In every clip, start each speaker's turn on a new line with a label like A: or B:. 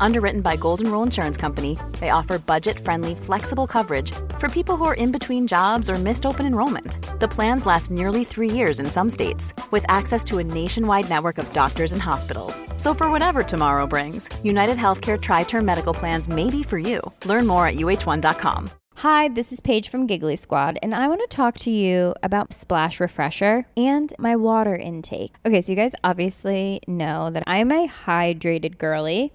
A: Underwritten by Golden Rule Insurance Company, they offer budget friendly, flexible coverage for people who are in between jobs or missed open enrollment. The plans last nearly three years in some states, with access to a nationwide network of doctors and hospitals. So, for whatever tomorrow brings, United Healthcare Tri Term Medical Plans may be for you. Learn more at uh1.com.
B: Hi, this is Paige from Giggly Squad, and I want to talk to you about Splash Refresher and my water intake. Okay, so you guys obviously know that I'm a hydrated girly,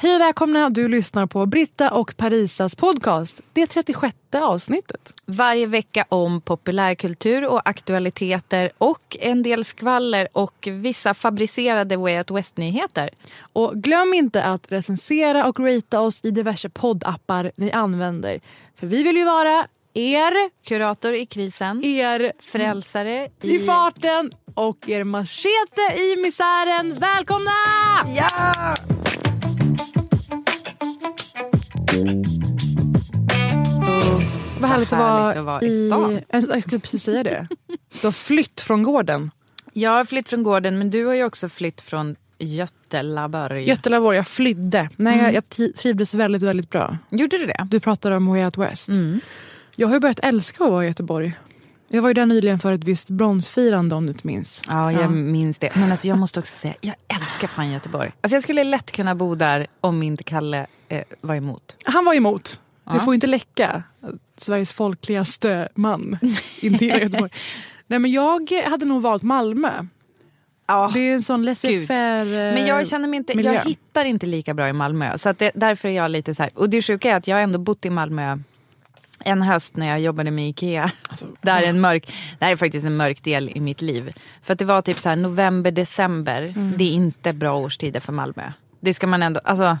C: Hej och välkomna! Du lyssnar på Britta och Parisas podcast. Det 36 avsnittet.
D: Varje vecka om populärkultur och aktualiteter och en del skvaller och vissa fabricerade Way Out West-nyheter.
C: Och glöm inte att recensera och ratea oss i diverse poddappar ni använder. För vi vill ju vara er...
D: Kurator i krisen.
C: Er
D: frälsare
C: i, i farten och er machete i misären. Välkomna!
D: Ja!
C: Vad härligt, att vara, att vara i stan. Jag skulle precis säga det. Du har flytt från gården.
D: Jag har flytt från gården, men du har ju också flytt från Götelaborg.
C: Götelaborg, jag flydde. Nej, mm. jag, jag trivdes väldigt, väldigt bra.
D: Gjorde du det?
C: Du pratade om Way Out West. Mm. Jag har ju börjat älska att vara i Göteborg. Jag var ju där nyligen för ett visst bronsfirande om du inte minns.
D: Ja, jag ja. minns det. Men alltså, jag måste också säga, jag älskar fan Göteborg. Alltså, jag skulle lätt kunna bo där om inte Kalle eh, var emot.
C: Han var emot. Ja. Det får inte läcka. Sveriges folkligaste man Göteborg. Nej, men jag hade nog valt Malmö.
D: Ja,
C: det är en sån laissez-faire
D: Men jag känner mig inte, miljö. jag hittar inte lika bra i Malmö. Så att det, därför är jag lite så här. Och det sjuka är att jag har ändå bott i Malmö en höst när jag jobbade med Ikea. Alltså, där, är en mörk, där är faktiskt en mörk del i mitt liv. För att det var typ så här november, december. Mm. Det är inte bra årstider för Malmö. Det ska man ändå, alltså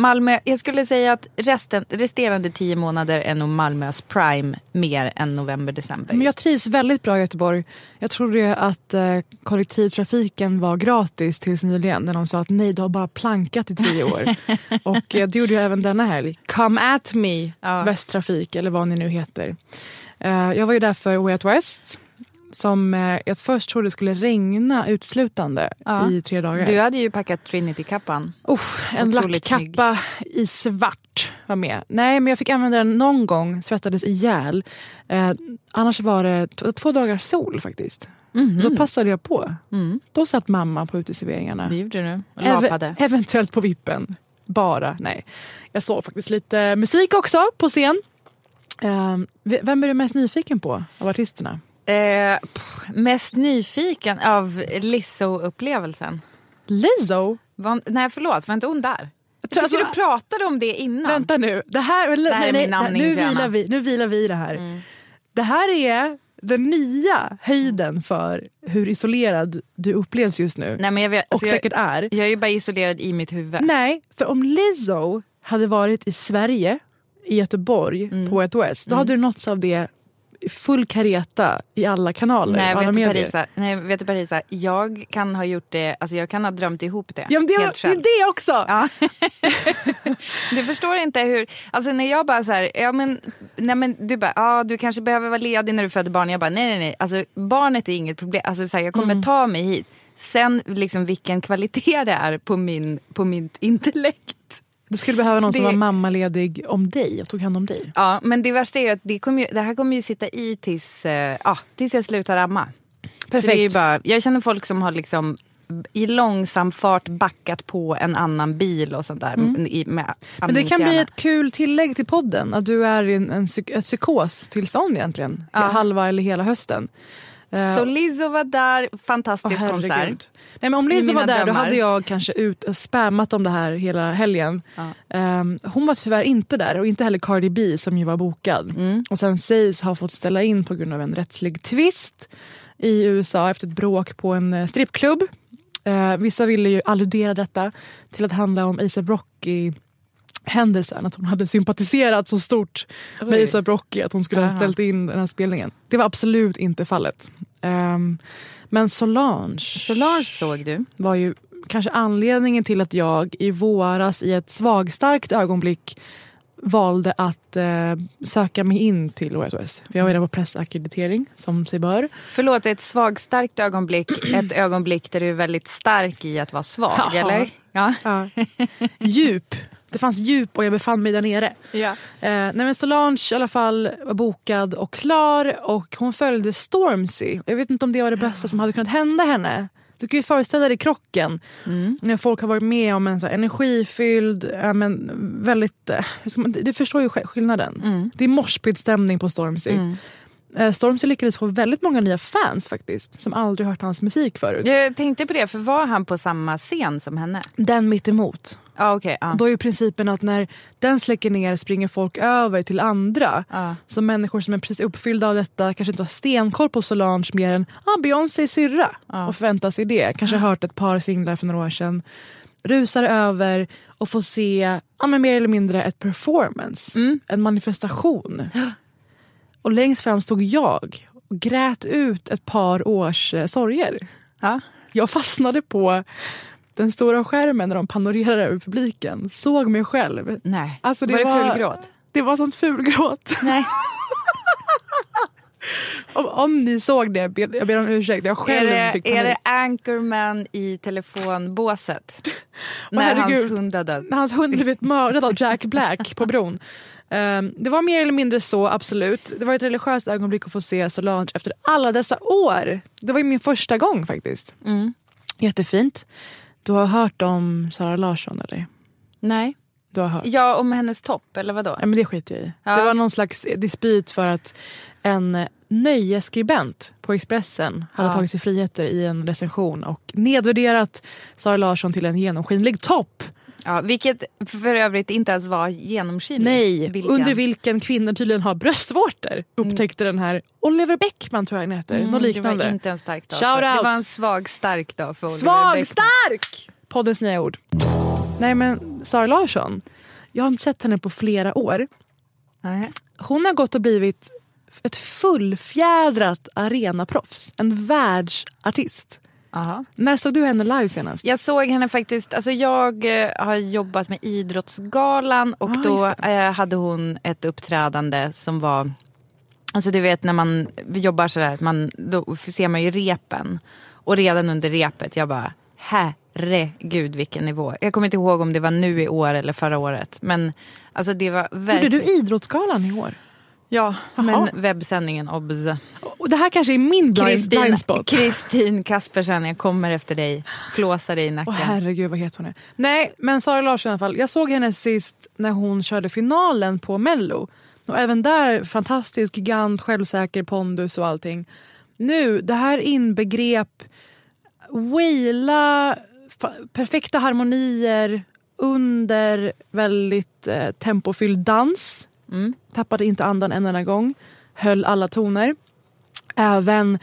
D: Malmö, jag skulle säga att resten, resterande tio månader är nog Malmös prime mer än november, december.
C: Men jag trivs väldigt bra i Göteborg. Jag trodde att eh, kollektivtrafiken var gratis tills nyligen när de sa att nej, du har bara plankat i tio år. och eh, det gjorde jag även denna helg. Come at me, ja. Västtrafik eller vad ni nu heter. Eh, jag var ju där för Way Out West som eh, jag först trodde skulle regna utslutande ja. i tre dagar.
D: Du hade ju packat Trinity-kappan.
C: Oh, en lackkappa i svart var med. Nej, men jag fick använda den någon gång, svettades ihjäl. Eh, annars var det två dagar sol faktiskt. Mm -hmm. Då passade jag på. Mm. Då satt mamma på uteserveringarna.
D: Det gjorde du. Och lapade.
C: Ev eventuellt på vippen. Bara, nej. Jag såg faktiskt lite musik också på scen. Eh, vem är du mest nyfiken på av artisterna?
D: Eh, pff, mest nyfiken av Lizzo-upplevelsen.
C: Lizzo?
D: Var, nej förlåt, var inte hon där? Jag tycker alltså, du pratade om det innan.
C: Vänta nu. Det här, det här nej, är min nej, nu, vilar vi, nu vilar vi i det här. Mm. Det här är den nya höjden för hur isolerad du upplevs just nu.
D: Nej, men jag vet,
C: alltså och säkert
D: jag,
C: är.
D: Jag är ju bara isolerad i mitt huvud.
C: Nej, för om Lizzo hade varit i Sverige, i Göteborg, mm. på ett West, då mm. hade du nåtts av det full kareta i alla kanaler.
D: Nej,
C: alla
D: vet, du, Parisa, nej vet du Parisa, jag kan ha gjort det, alltså jag kan ha drömt ihop det.
C: Ja, men det, helt själv. det är det också! Ja.
D: du förstår inte hur, alltså när jag bara så här, ja men, nej men du bara, ja du kanske behöver vara ledig när du föder barn. Jag bara, nej nej nej, alltså barnet är inget problem, alltså så här, jag kommer mm. ta mig hit. Sen liksom vilken kvalitet det är på, min, på mitt intellekt
C: du skulle behöva någon det... som var mammaledig om dig och tog hand om dig.
D: Ja, men det värsta är att det, ju, det här kommer ju sitta i tills, eh, ja, tills jag slutar amma.
C: Perfekt.
D: Bara, jag känner folk som har liksom i långsam fart backat på en annan bil och sånt där. Mm. I, med
C: Men det kan bli ett kul tillägg till podden. Att du är i en, en, ett psykostillstånd egentligen. Ja. Halva eller hela hösten. Eh,
D: Så Lizzo var där, fantastisk
C: Åh,
D: konsert.
C: Nej, men om Lizzo var där då
D: drömmar.
C: hade jag kanske ut, spammat om det här hela helgen. Ehm, hon var tyvärr inte där och inte heller Cardi B som ju var bokad.
D: Mm.
C: Och sen sägs ha fått ställa in på grund av en rättslig tvist i USA efter ett bråk på en eh, strippklubb. Eh, vissa ville ju alludera detta till att handla om ASAP Rocky händelsen, att hon hade sympatiserat så stort med
D: Oj.
C: ASAP Rocky att hon skulle ha ställt in den här spelningen. Det var absolut inte fallet. Ehm, men Solange,
D: Solange såg du.
C: var ju kanske anledningen till att jag i våras i ett svagstarkt ögonblick valde att eh, söka mig in till OSOS. Jag var redan på pressackreditering som sig bör.
D: Förlåt, ett svagstarkt ögonblick. Ett ögonblick där du är väldigt stark i att vara svag,
C: Jaha.
D: eller? Ja.
C: Ja. djup. Det fanns djup och jag befann mig där nere.
D: ja.
C: Eh, nej men Solange i alla fall var bokad och klar och hon följde Stormzy. Jag vet inte om det var det bästa som hade kunnat hända henne. Du kan ju föreställa dig krocken när folk har varit med om en så energifylld, ja, men väldigt... man, du förstår ju sk- skillnaden. Det är moshpit-stämning på Stormzy. Eh, Stormzy lyckades få väldigt många nya fans faktiskt som aldrig hört hans musik förut.
D: Jag tänkte på det, för var han på samma scen som henne?
C: Den mitt emot.
D: Ja, okej. ja.
C: Då är ju principen att när den släcker ner springer folk över till andra.
D: Ja.
C: Så människor som är precis uppfyllda av detta kanske inte har stenkoll på Solange mer än ah, Beyoncé syrra och förväntar sig det. Kanske har hört ett par singlar för några år sedan. Rusar över och får se ja, men mer eller mindre ett performance. En manifestation. Och längst fram stod jag och grät ut ett par års eh, sorger.
D: Ja.
C: Jag fastnade på den stora skärmen när de panorerar över publiken. Såg mig själv.
D: Nej,
C: Alltså, det
D: var det
C: var-
D: fulgråt?
C: Det var sånt fulgråt.
D: Nej.
C: Om, om ni såg det, jag ber om ursäkt. Jag
D: Är
C: själv
D: det,
C: fick
D: är
C: panik.
D: det Anchorman i telefonbåset? När hans
C: herregud.
D: hund har dött?
C: När hans hund blivit mördad av Jack Black på bron. Ehm, det var mer eller mindre så, absolut. Det var ett religiöst ögonblick att få se Solange efter alla dessa år. Det var ju min första gång faktiskt.
D: Mm.
C: Jättefint. Du har hört om Sara Larsson eller?
D: Nej.
C: Du har hört?
D: Ja, om hennes topp, eller vadå?
C: Ja, men det skiter jag i.
D: Ja.
C: Det var någon slags dispyt för att en nöjesskribent på Expressen hade
D: Ja.
C: tagit sig friheter i en recension och nedvärderat Sara Larsson till en genomskinlig topp.
D: Ja, vilket för övrigt inte ens var genomskinligt.
C: Nej,
D: Vilken?
C: under vilken kvinnor tydligen har bröstvårtor upptäckte den här Oliver Bäckman tror jag han heter.
D: Mm,
C: Något
D: Det
C: liknande.
D: var inte en stark dag.
C: Shout
D: för, det
C: out.
D: var en svag stark dag för Oliver
C: Svag
D: Bäckman.
C: stark! Poddens nya ord. Nej men Sara Larsson, jag har inte sett henne på flera år.
D: Nej.
C: Hon har gått och blivit ett fullfjädrat arenaproffs. En världsartist.
D: Aha.
C: När såg du henne live senast?
D: Jag såg henne faktiskt, alltså jag eh, har jobbat med Idrottsgalan och
C: Ah,
D: då eh, hade hon ett uppträdande som var, alltså du vet när man jobbar sådär, man, då ser man ju repen. Och redan under repet, jag bara herregud vilken nivå. Jag kommer inte ihåg om det var nu i år eller förra året. Men alltså det var
C: Gjorde
D: verkligen...
C: du Idrottsgalan i år?
D: Ja,
C: Jaha.
D: men webbsändningen obs.
C: Och det här kanske är min
D: Kristin,
C: blind spot.
D: Kristin Kaspersen, jag kommer efter dig. Flåsar dig i
C: Åh
D: nacken.
C: herregud vad heter hon är. Nej men Sara Larsson i alla fall. Jag såg henne sist när hon körde finalen på mello. Och även där fantastisk, gigant, självsäker pondus och allting. Nu, det här inbegrep waila, perfekta harmonier under väldigt eh, tempofylld dans.
D: Mm.
C: Tappade inte andan en enda gång. Höll alla toner. Även,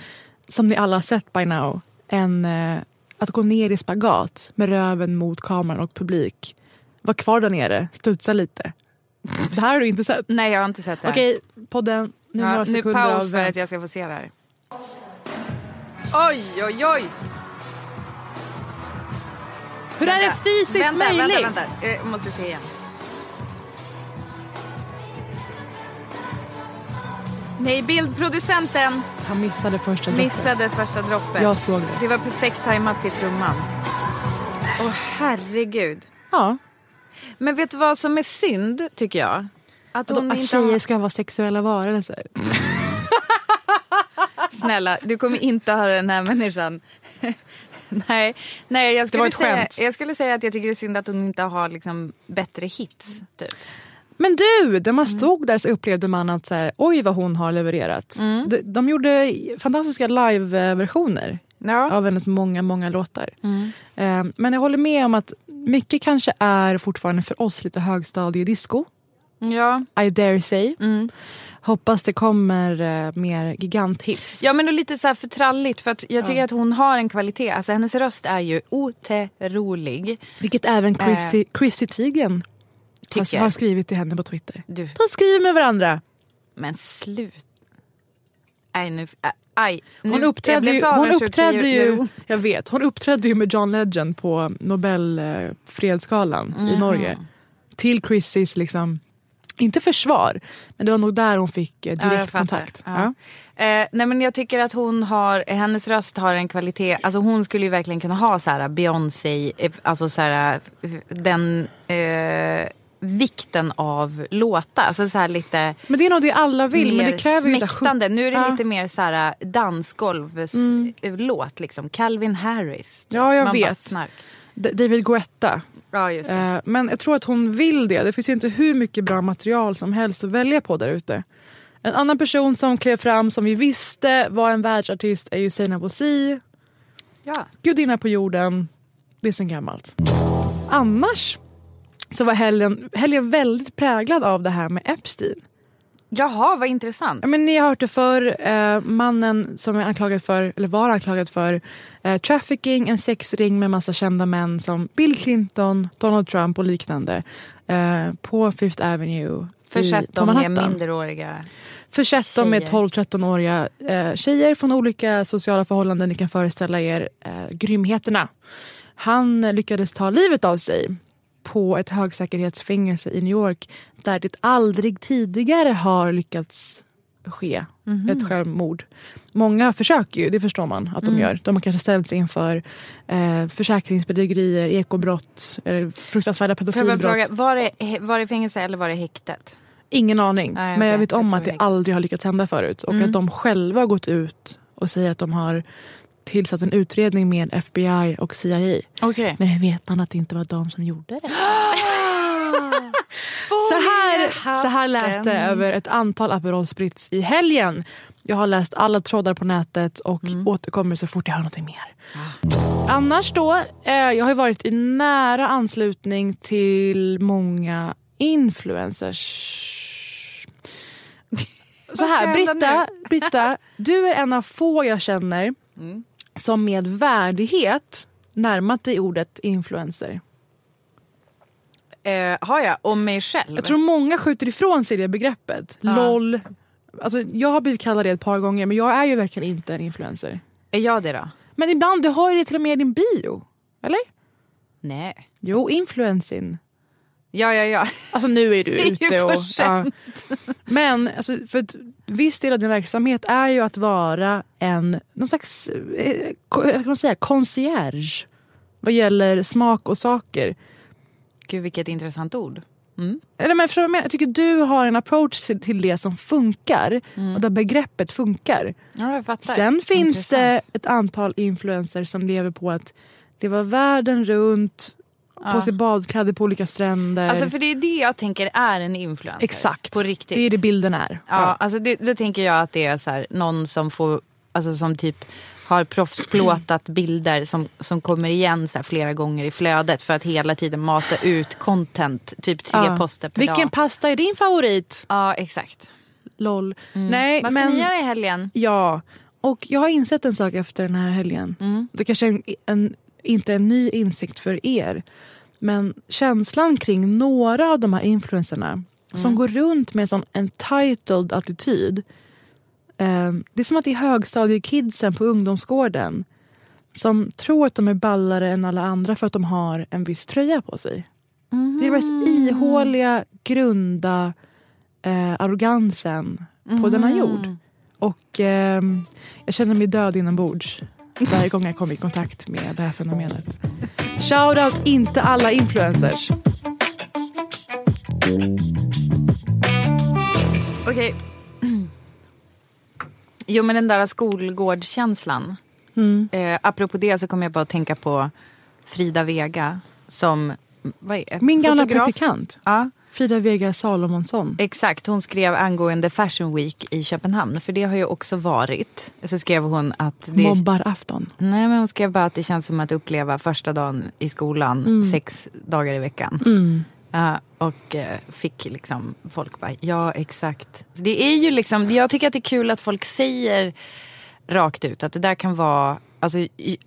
C: som ni alla har sett by now, en, eh, att gå ner i spagat med röven mot kameran och publik. Var kvar där nere, studsa lite. Det här har du inte sett?
D: Nej, jag har inte sett det.
C: Okej, podden. Nu
D: Ja,
C: några
D: nu paus för att jag ska få se det här. Oj, oj, oj!
C: Hur är det fysiskt
D: vänta,
C: möjligt?
D: Vänta, vänta. Jag måste se igen. Nej, bildproducenten
C: Han missade första droppen.
D: missade första droppet.
C: Jag såg det.
D: Det var perfekt tajmat till trumman. Åh, herregud.
C: Ja,
D: Men vet du vad som är synd, tycker jag? Att hon
C: att
D: inte
C: tjejer
D: har...
C: ska vara sexuella varelser.
D: Snälla, du kommer inte höra den här människan. nej, nej jag, skulle säga, jag skulle säga att jag tycker det är synd att hon inte har liksom bättre hits. Typ.
C: Men du, när man stod där så upplevde man att så här, oj vad hon har levererat. De, de gjorde fantastiska live-versioner
D: Ja.
C: av hennes många, många låtar. Eh, men jag håller med om att mycket kanske är fortfarande för oss lite högstadiedisco.
D: Ja.
C: I dare say.
D: Mm.
C: Hoppas det kommer eh, mer giganthits.
D: ja, men och lite så här för tralligt. För att jag tycker att hon har en kvalitet. Alltså hennes röst är ju otrolig.
C: Vilket även Chrissy, Chrissy Teigen
D: Tycker.
C: har skrivit till henne på Twitter.
D: Du,
C: De skriver med varandra.
D: men slut. Nej, nu... Aj, aj. Nu,
C: Hon uppträdde, ju, hon uppträdde ju, jag vet, hon uppträdde ju med John Legend på Nobel eh, fredsgalan i Norge. Till Chrissys, liksom, inte försvar, men det var nog där hon fick eh,
D: Ja,
C: kontakt.
D: Ja. Eh, nej men jag tycker att hon har, hennes röst har en kvalitet, alltså hon skulle ju verkligen kunna ha så här Beyoncé, eh, alltså så här eh, den eh, vikten av låtar, alltså så lite
C: Men det är nog det alla vill. Men det kräver ju så
D: smäktande. Nu är det
C: Ja.
D: lite mer så här dansgolvslåt liksom, Calvin Harris.
C: Ja, jag
D: Man
C: vet. David Guetta.
D: Ja just det.
C: Eh, men jag tror att hon vill det. Det finns ju inte hur mycket bra material som helst att välja på där ute. En annan person som klev fram som vi visste var en världsartist är ju Seinabo Bosi.
D: ja.
C: Gudinna på jorden. Det är sen gammalt. Annars så var helgen, helgen väldigt präglad av det här med Epstein.
D: Jaha, vad intressant.
C: Ja, men ni har hört det för eh, mannen som är anklagad för, eller var anklagad för eh, trafficking, en sexring med massa kända män som Bill Clinton, Donald Trump och liknande eh, på Fifth Avenue
D: Försett
C: i, på
D: dem med
C: Manhattan.
D: minderåriga.
C: Försett dem med
D: tjejer.
C: 12-13-åriga eh, tjejer från olika sociala förhållanden. Ni kan föreställa er eh, grymheterna. Han lyckades ta livet av sig på ett högsäkerhetsfängelse i New York där det aldrig tidigare har lyckats ske ett självmord. Många försöker ju, det förstår man att de gör. De har kanske ställts inför eh, försäkringsbedrägerier, ekobrott, eh, fruktansvärda
D: jag
C: pedofilbrott.
D: fråga, var det, var det fängelse eller var det häktet?
C: Ingen aning.
D: Nej,
C: Men jag vet
D: Jag
C: om
D: tror
C: att det aldrig har lyckats hända förut. Och att de själva har gått ut och säger att de har tillsatt en utredning med FBI och CIA.
D: Okej.
C: Men det vet man att det inte var de som gjorde det. så, här, så här lät det över ett antal Aperol Spritz i helgen. Jag har läst alla trådar på nätet och återkommer så fort jag har något mer. Annars då, eh, jag har varit i nära anslutning till många influencers. Så här, Britta, Britta, du är en av få jag känner som med värdighet närmat dig ordet influencer.
D: Eh, har jag? Om mig själv?
C: Jag tror många skjuter ifrån sig det begreppet.
D: Ja.
C: LOL. Alltså, jag har blivit kallad det ett par gånger men jag är ju verkligen inte en influencer.
D: Är jag det då?
C: Men ibland, du har ju det till och med i din bio. Eller?
D: Nej.
C: Jo, influencing.
D: Ja, ja, ja.
C: Alltså nu är du
D: Det
C: ute och...
D: för sent.
C: Men alltså, för att viss del av din verksamhet är ju att vara en någon slags eh, kan man säga, concierge vad gäller smak och saker.
D: Gud, vilket intressant ord.
C: Eller men vad jag menar? Jag tycker du har en approach till, till det som funkar och där begreppet funkar.
D: Ja.
C: Sen finns det
D: Intressant.
C: ett antal influencers som lever på att leva världen runt, på sig badkläder på olika stränder.
D: Alltså för det är det jag tänker är en influencer.
C: Exakt,
D: På riktigt.
C: det är det bilden är.
D: Ja, alltså det, då tänker jag att det är så här, någon som får, alltså som typ har proffsplåtat bilder som, som kommer igen så flera gånger i flödet för att hela tiden mata ut content, typ tre
C: Ja.
D: poster per
C: Vilken
D: dag.
C: pasta är din favorit?
D: Ja, exakt.
C: LOL. Nej,
D: Vad ska
C: men...
D: ni göra i helgen?
C: Ja, och jag har insett en sak efter den här helgen.
D: Mm.
C: Det kanske är en, en, inte en ny insikt för er. Men känslan kring några av de här influencerna
D: Mm.
C: som går runt med en sån entitled attityd. Eh, det är som att det är högstadiekidsen på ungdomsgården som tror att de är ballare än alla andra för att de har en viss tröja på sig. Det är den mest ihåliga, grunda eh, arrogansen på denna jord. Och ehm, jag känner mig död inombords varje gång jag kommer i kontakt med det här fenomenet. Shoutout inte alla influencers.
D: Okej. Jo men den där skolgårdskänslan.
C: Mm.
D: Eh, apropå det så kommer jag bara att tänka på Frida Vega som vad är,
C: Min gamla
D: fotograf.
C: praktikant.
D: Ja,
C: Frida Vega Salomonsson.
D: Exakt, hon skrev angående Fashion Week i Köpenhamn. För det har ju också varit. Så skrev hon att... Det...
C: Mobbarafton.
D: Nej, men hon skrev bara att det känns som att uppleva första dagen i skolan
C: Mm.
D: sex dagar i veckan. Ja, och eh, fick liksom folk bara, ja exakt. Det är ju liksom, jag tycker att det är kul att folk säger rakt ut att det där kan vara, alltså i,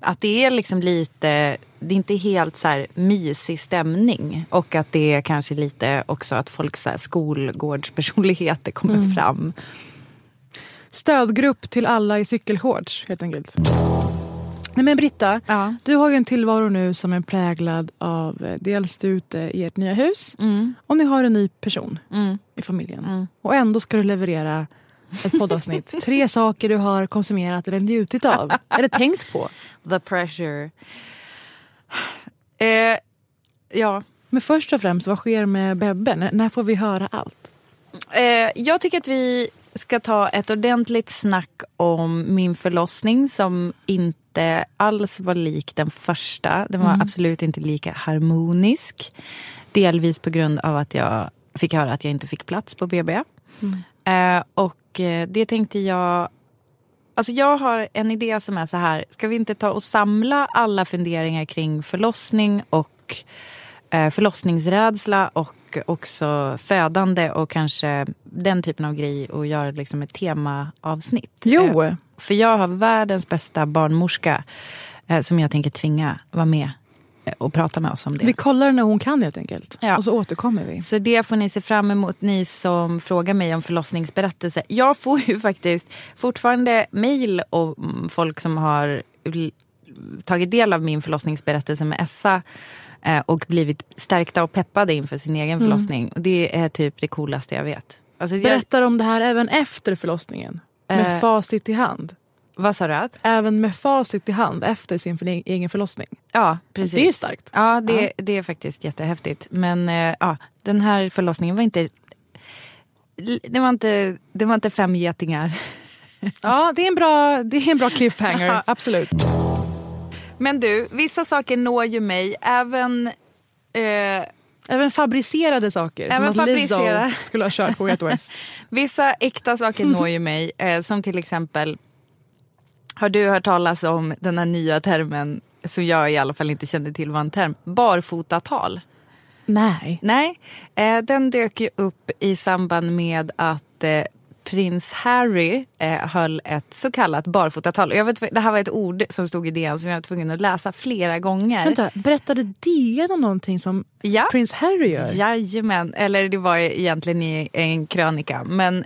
D: att det är liksom lite, det är inte helt så här mysig stämning. Och att det är kanske lite också att folks så här skolgårdspersonligheter kommer fram.
C: Stödgrupp till alla i cykelshorts helt enkelt. Nej men Britta,
D: Ja.
C: du har ju en tillvaro nu som är präglad av eh, dels du ute i ert nya hus
D: Mm.
C: och ni har en ny person
D: Mm.
C: i familjen.
D: Mm.
C: Och ändå ska du leverera ett poddavsnitt. Tre saker du har konsumerat eller njutit av. Eller tänkt på.
D: The pressure. Eh, ja,
C: Men först och främst, vad sker med Bebbe? När, när får vi höra allt?
D: Eh, jag tycker att vi ska ta ett ordentligt snack om min förlossning som inte alls var lik den första. Den var absolut inte lika harmonisk. Delvis på grund av att jag fick höra att jag inte fick plats på BB. Eh, och eh, det tänkte jag... Alltså jag har en idé som är så här. Ska vi inte ta och samla alla funderingar kring förlossning och eh, förlossningsrädsla och också födande och kanske den typen av grej och göra liksom ett temaavsnitt.
C: Jo,
D: Eh, för jag har världens bästa barnmorska som jag tänker tvinga vara med och prata med oss om det.
C: vi kollar när hon kan helt enkelt.
D: Ja.
C: Och så återkommer vi.
D: Så det får ni se fram emot, ni som frågar mig om förlossningsberättelse. Jag får ju faktiskt fortfarande mejl och mm, folk som har tagit del av min förlossningsberättelse med Essa eh, och blivit stärkta och peppade inför sin egen förlossning. Och det är typ det coolaste jag vet. Alltså jag,
C: Berättar om det här även efter förlossningen. Med
D: Eh.
C: facit i hand.
D: Vad sa du? Att?
C: Även med facit i hand efter sin för- egen förlossning.
D: Ja, precis.
C: Det är ju starkt.
D: Ja, det, det är faktiskt jättehäftigt. Men eh, ja, den här förlossningen var inte... Det var inte, det var inte fem getingar.
C: Ja, det är en bra, det är en bra cliffhanger. Absolut.
D: Men du, vissa saker når ju mig. Även... Eh,
C: Även fabricerade saker.
D: Även
C: som att Lizzo
D: fabricerade.
C: skulle ha kört på West.
D: Vissa äkta saker når ju mig. Eh, som till exempel, har du hört talas om den här nya termen som jag i alla fall inte kände till var en term, barfotatal?
C: Nej.
D: Nej, eh, den dök ju upp i samband med att eh, prins Harry eh, höll ett så kallat barfotatal. Jag vet, det här var ett ord som stod i DN som jag var tvungen att läsa flera gånger.
C: Vänta, berättade DN om någonting som
D: Ja.
C: prins Harry gör?
D: Jajamän, eller det var egentligen i en krönika. Men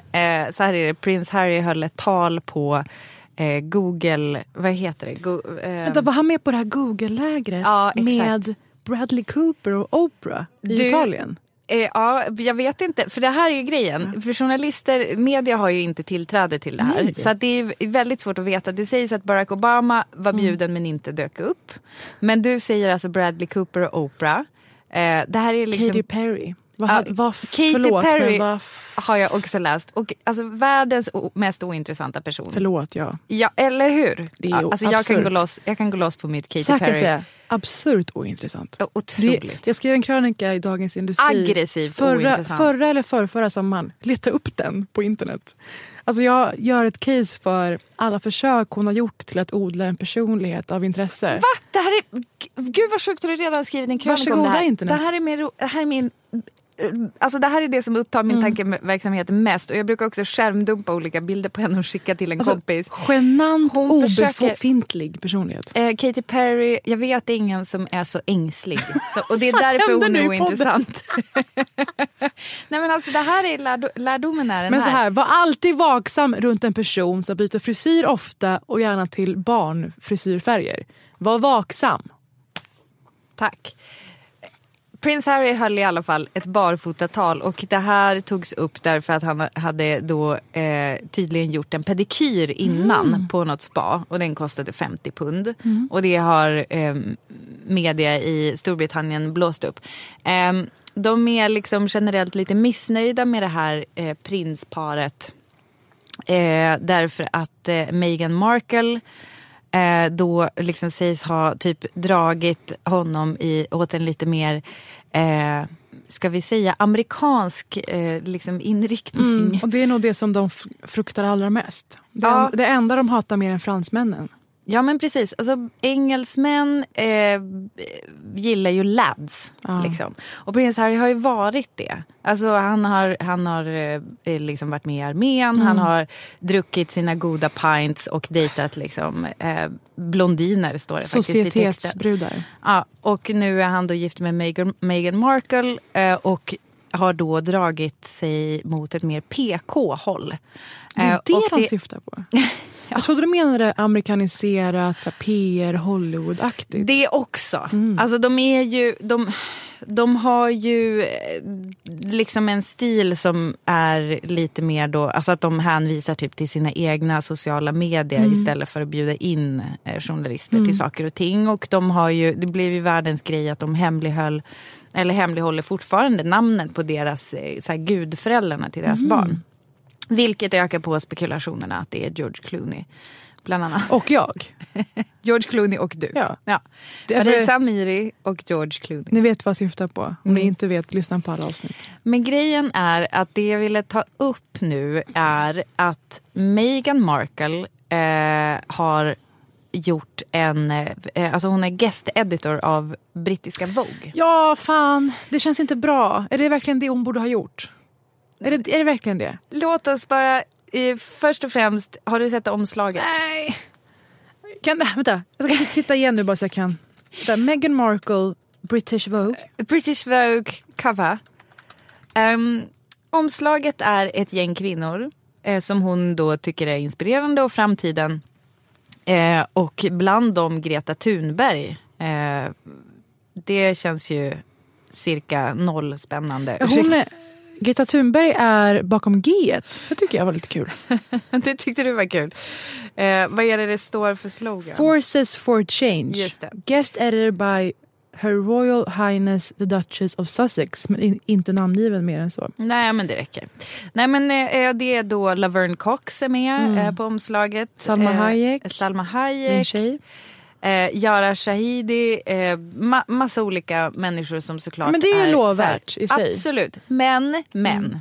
D: så här är det, prins Harry höll ett tal på eh, Google, vad heter det? Go, eh,
C: Vänta, var han med på det här Google-lägret
D: Ja,
C: med Bradley Cooper och Oprah i
D: Du-
C: Italien?
D: Eh, ja, jag vet inte. För det här är ju grejen. För journalister, media har ju inte tillträde till det här.
C: Nej.
D: Så det är väldigt svårt att veta. Det sägs att Barack Obama var
C: Mm.
D: bjuden men inte dök upp. Men du säger alltså Bradley Cooper och Oprah. Eh, det här är liksom...
C: Katy Perry. Vad, vad,
D: Katy
C: förlåt,
D: Perry
C: vad,
D: har jag också läst. Och alltså världens mest ointressanta person.
C: förlåt, ja.
D: Ja, eller hur?
C: Det är
D: alltså, jag, kan gå loss, jag kan gå loss på mitt Katy Perry.
C: säga, absurt ointressant.
D: Ja,
C: Det,
D: Otroligt.
C: jag skrev en krönika i Dagens Industri
D: Aggressivt
C: förra,
D: ointressant.
C: förra eller förra, förra sommaren. Leta upp den på internet. Alltså jag gör ett case för alla försök hon har gjort till att odla en personlighet av intresse.
D: Va? Det här är... Gud vad sjukt, har du redan skrivit en krönika om det här?
C: internet.
D: Det här är min... Det här är min Alltså det här är det som upptar
C: Mm.
D: min tankeverksamhet mest och jag brukar också skärmdumpa olika bilder på henne och skicka till en
C: Alltså,
D: kompis.
C: genant
D: Hon försöker-
C: obefintlig personlighet.
D: Eh, Katy Perry, jag vet ingen som är så ängslig. Så, och det är därför hon är ointressant. Nej men alltså det här är lärdo- lärdomen är den
C: Men så
D: här.
C: här, var alltid vaksam runt en person som byter frisyr ofta och gärna till barnfrisyrfärger. Var vaksam.
D: Tack. Prins Harry höll i alla fall ett barfotatal och det här togs upp därför att han hade då eh, tydligen gjort en pedikyr innan på något spa och den kostade 50 pund. Och det har eh, media i Storbritannien blåst upp. Eh, de är liksom generellt lite missnöjda med det här eh, prinsparet Eh, därför att eh, Meghan Markle eh, då liksom sägs ha typ dragit honom i, åt en lite mer eh, ska vi säga, amerikansk eh, liksom inriktning.
C: Mm, och det är nog det som de fruktar allra mest. Det,
D: Ja.
C: en, det enda de hatar mer än fransmännen.
D: Ja men precis, alltså, engelsmän eh, gillar ju lads.
C: Ja.
D: Liksom. Och prins Harry har ju varit det. Alltså, han har, han har eh, liksom varit med i armén, han har druckit sina goda pints och dejtat liksom, eh, blondiner står det faktiskt i texten.
C: Societetsbrudar.
D: Ja, och nu är han då gift med Meghan, Meghan Markle eh, och har då dragit sig mot ett mer PK-håll.
C: Det är
D: Eh,
C: det
D: och
C: de syftar på. Jag trodde du menade amerikaniserat, så PR, Hollywood-aktigt.
D: Det också. Alltså de är ju... De, de har ju eh, liksom en stil som är lite mer då, alltså att de hänvisar typ till sina egna sociala medier istället för att bjuda in eh, journalister till saker och ting. Och de har ju, det blev ju världens grej att de hemlighöll, eller hemlighåller fortfarande namnet på deras, eh, så här, gudföräldrarna till deras barn. Vilket ökar på spekulationerna att det är George Clooney. Bland annat.
C: Och jag.
D: George Clooney och du.
C: Ja.
D: Ja.
C: Det är för-
D: Parisa Amiri och George Clooney.
C: Ni vet vad jag syftar på. Om
D: Mm.
C: ni inte vet, lyssna på alla avsnitt.
D: Men grejen är att det jag ville ta upp nu är att Meghan Markle eh, har gjort en, eh, alltså hon är guest editor av brittiska Vogue.
C: Ja, fan. Det känns inte bra. Är det verkligen det hon borde ha gjort? Är det, är det verkligen det?
D: Låt oss bara, eh, först och främst, har du sett omslaget?
C: Nej. Kan, vänta, jag ska titta igen nu bara så jag kan. Vänta, Meghan Markle, British Vogue.
D: British Vogue cover. Ehm, omslaget är ett gäng kvinnor eh, som hon då tycker är inspirerande och framtiden. Eh, och bland dem Greta Thunberg. Eh, det känns ju cirka noll spännande.
C: Hon
D: Ursäkta.
C: är, Greta Thunberg är bakom G. Det tycker jag var lite kul.
D: det tyckte du var kul. Eh, vad är det det står för slogan?
C: Forces for Change.
D: Just det.
C: Guest editor by Her Royal Highness the Duchess of Sussex. Men in, inte namngiven mer än så.
D: Nej men det räcker. Nej men eh, det är då Laverne Cox är med eh, på omslaget.
C: Salma
D: Eh,
C: Hayek.
D: Salma
C: Min
D: Hayek.
C: tjej.
D: Eh, Yara Shahidi, eh, ma- massa olika människor som såklart
C: Men det är ju
D: är
C: lovvärt i sig. Mm.
D: Absolut. Men, men.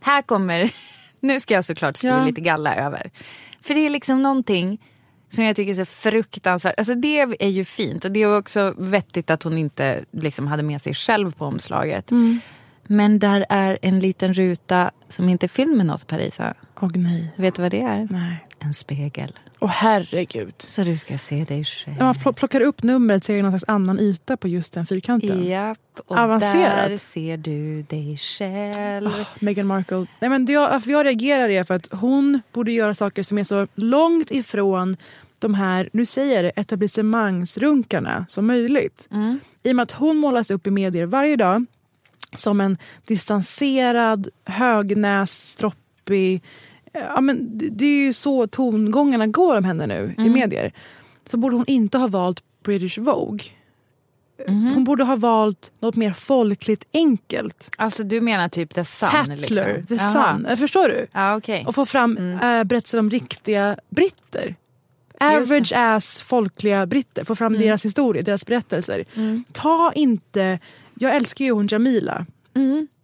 D: Här kommer, nu ska jag såklart spy
C: Ja.
D: lite galla över. För det är liksom någonting som jag tycker är så fruktansvärt. Alltså det är ju fint och det är också vettigt att hon inte liksom hade med sig själv på omslaget.
C: Mm.
D: Men där är en liten ruta som inte är fylld med något Parisa.
C: Åh nej.
D: Vet du vad det är?
C: Nej.
D: En spegel.
C: Åh herregud.
D: Så du ska se dig själv.
C: När man pl- plockar upp numret det någon slags annan yta på just den fyrkanten.
D: Japp, och
C: Avancerat.
D: där ser du dig själv.
C: Oh, Meghan Markle. Nej, men jag, jag reagerar är för att hon borde göra saker som är så långt ifrån de här, nu säger jag det, etablissemangsrunkarna som möjligt. I och med att hon målas upp i medier varje dag som en distanserad, högnäst, stroppig... Ja, men det- är ju så tongångarna går om henne nu i medier. Så borde hon inte ha valt British Vogue. Hon borde ha valt något mer folkligt enkelt.
D: Alltså du menar typ The Sun?
C: Tatler,
D: liksom.
C: The. Sun. Eh, Förstår du?
D: Ja, okej.
C: Och få fram mm. berättelser om riktiga britter. Average ass folkliga britter. Få fram deras historia, deras berättelser. Ta inte... Jag älskar ju hon Jamila.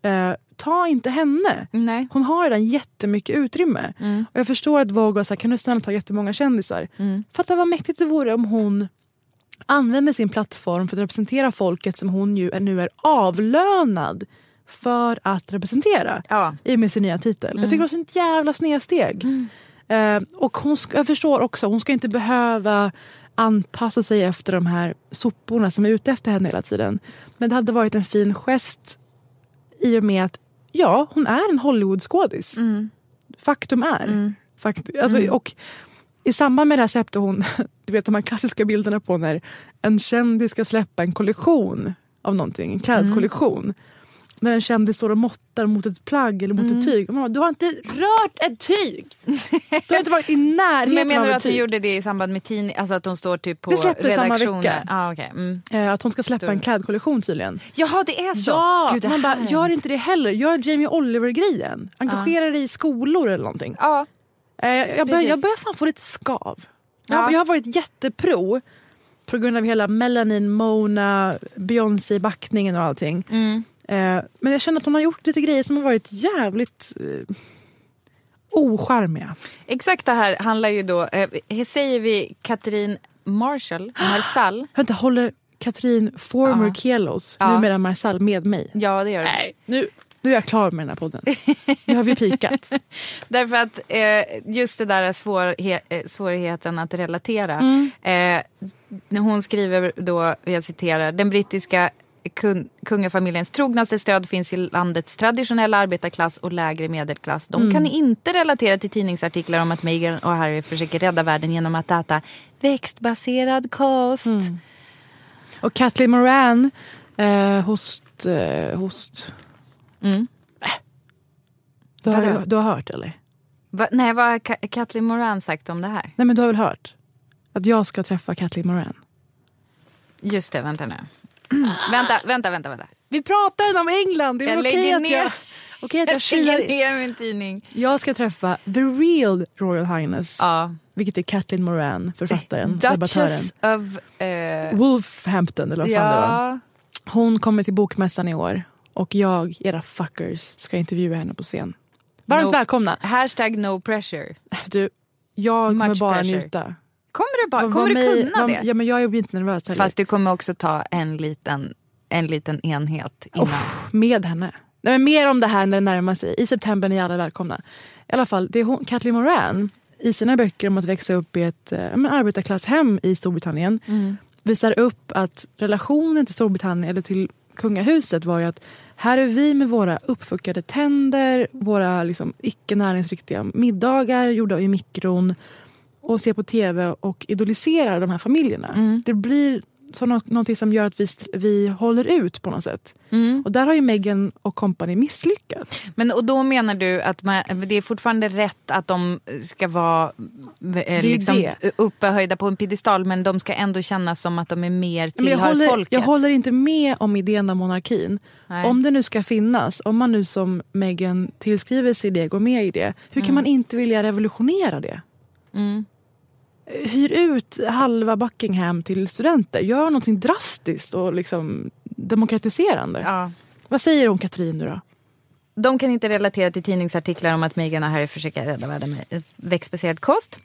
C: Eh, ta inte henne.
D: Nej.
C: Hon har redan jättemycket utrymme. Och jag förstår att Vogue var så här, kan du snälla ta jättemånga kändisar? Fatta vad mäktigt det vore om hon använder sin plattform för att representera folket som hon ju är, nu är avlönad för att representera
D: Ja.
C: i och med sin nya titel. Jag tycker det var sånt jävla snedsteg. Eh, och hon ska, jag förstår också, hon ska inte behöva anpassa sig efter de här soporna som är ute efter henne hela tiden. Men det hade varit en fin gest i och med att ja, hon är en Hollywoodskådis. Faktum är. Fakt, alltså, och I samband med det här släppte hon du vet, de här klassiska bilderna på när en kändis ska släppa en kollektion av någonting, en klädkollektion. När en kändis står och måttar mot ett plagg eller mot ett tyg. Du har inte rört ett tyg! Du har inte varit i närheten
D: Men menar du att
C: tyg.
D: gjorde det i samband med tidning, alltså att hon står typ på
C: Det släpptes samma
D: redaktionen?
C: vecka.
D: Ah, okay. mm.
C: Eh, Att hon ska släppa en klädkollektion tydligen.
D: Jaha det är så?
C: Ja,
D: Gud,
C: man bara,
D: är
C: gör inte det heller. Gör Jamie Oliver-grejen. Engagera dig i skolor eller någonting.
D: Ja.
C: Eh, jag,
D: Precis.
C: jag börjar fan få lite skav. Jag, har-
D: Ja.
C: jag har varit jättepro på grund av hela Melanin, Mona, Beyoncé-backningen och allting.
D: Mm.
C: Eh, men jag känner att hon har gjort lite grejer som har varit jävligt eh, ocharmiga.
D: Exakt det här handlar ju då, eh, här säger vi Katrin Marshall, Marsall.
C: Vänta, håller Katrin Former
D: Ja.
C: Kelos,
D: Ja.
C: numera Marsall, med mig?
D: Ja det gör.
C: Nej, nu, nu är jag klar med den här podden. Nu har vi pikat.
D: Därför att eh, just det där svårhe- eh, svårigheten att relatera.
C: Mm.
D: Eh, hon skriver då, jag citerar, den brittiska kun, kungafamiljens trognaste stöd finns i landets traditionella arbetarklass och lägre medelklass. De
C: Mm.
D: kan inte relatera till tidningsartiklar om att Meghan och Harry försöker rädda världen genom att äta växtbaserad kost.
C: Mm. Och Kathleen Moran, eh, host... Eh, host.
D: Mm.
C: Du, har, du har hört eller?
D: Va, nej, vad har Ka- Kathleen Moran sagt om det här?
C: Nej men du har väl hört? Att jag ska träffa Kathleen Moran.
D: Just det, vänta nu. vänta, vänta, vänta. vänta.
C: Vi pratar om England, det är
D: Jag
C: okej
D: lägger
C: att jag...
D: ner.
C: Okej att jag
D: Jag lägger ner min tidning.
C: Jag ska träffa the real Royal Highness.
D: Ja.
C: Vilket är Kathleen Moran, författaren, debattören.
D: Duchess of... Eh,
C: Wolfhampton eller vad fan det var.
D: ja,
C: Hon kommer till Bokmässan i år. Och jag, era fuckers, ska intervjua henne på scen. Varmt
D: No.
C: välkomna.
D: hashtag no pressure.
C: Du, jag kommer
D: Much
C: bara
D: pressure.
C: njuta.
D: Kommer du, bara, kommer du
C: mig-
D: kunna
C: var-
D: det?
C: Ja men jag är inte nervös heller.
D: Fast du kommer också ta en liten, en liten enhet innan.
C: med henne. Nej, men mer om det här när det närmar sig. I september är ni alla välkomna. I alla fall, det är hon, Kathleen Moran i sina böcker om att växa upp i ett eh, men, arbetarklasshem i Storbritannien
D: Mm.
C: visar upp att relationen till Storbritannien eller till kungahuset var ju att här är vi med våra uppfuckade tänder, våra liksom, icke näringsriktiga middagar gjorda i mikron och ser på tv och idoliserar de här familjerna.
D: Mm.
C: Det blir så nå- någonting som gör att vi, vi håller ut på något sätt.
D: Mm.
C: Och där har ju Meghan och company misslyckats.
D: Men och då menar du att man, det är fortfarande rätt att de ska vara eh, liksom, upphöjda på en piedestal men de ska ändå kännas som att de är mer
C: Men jag,
D: tillhör
C: håller,
D: folket?
C: jag håller inte med om idén om monarkin.
D: Nej.
C: Om det nu ska finnas, om man nu som Meghan tillskriver sig det, går med i det. Hur
D: Mm.
C: kan man inte vilja revolutionera det?
D: Mm.
C: Hyr ut halva Buckingham till studenter. Gör någonting drastiskt och liksom demokratiserande.
D: Ja.
C: Vad säger hon Katrin nu då?
D: De kan inte relatera till tidningsartiklar om att Meghan och Harry försöker rädda världen med växtbaserad kost,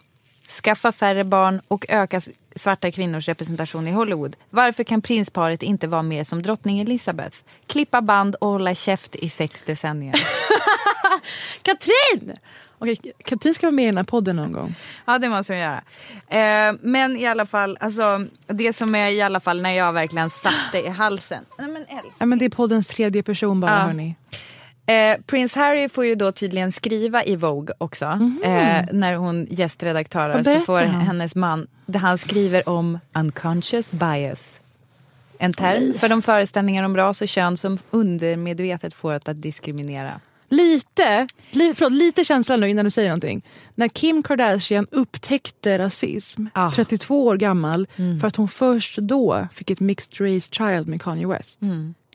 D: skaffa färre barn och öka svarta kvinnors representation i Hollywood. Varför kan prinsparet inte vara mer som drottning Elizabeth? Klippa band och hålla käft i sex decennier.
C: Katrin! Okej, Katrin ska vara med i den här podden någon gång.
D: Ja, det måste de göra. Eh, men i alla fall, alltså, det som är i alla fall när jag verkligen satte i halsen. Nej, men älskling.
C: Ja, men det är poddens tredje person bara
D: Ja.
C: hörni.
D: Eh, Prins Harry får ju då tydligen skriva i Vogue också. Eh, när hon gästredaktörer
C: Vad
D: så får hennes man, där han skriver om unconscious bias. En term för de föreställningar om ras och kön som undermedvetet får att, att diskriminera.
C: Lite, li, förlåt, lite känsla nu innan du säger någonting. När Kim Kardashian upptäckte rasism,
D: Ah.
C: 32 år gammal, för att hon först då fick ett mixed race child med Kanye West.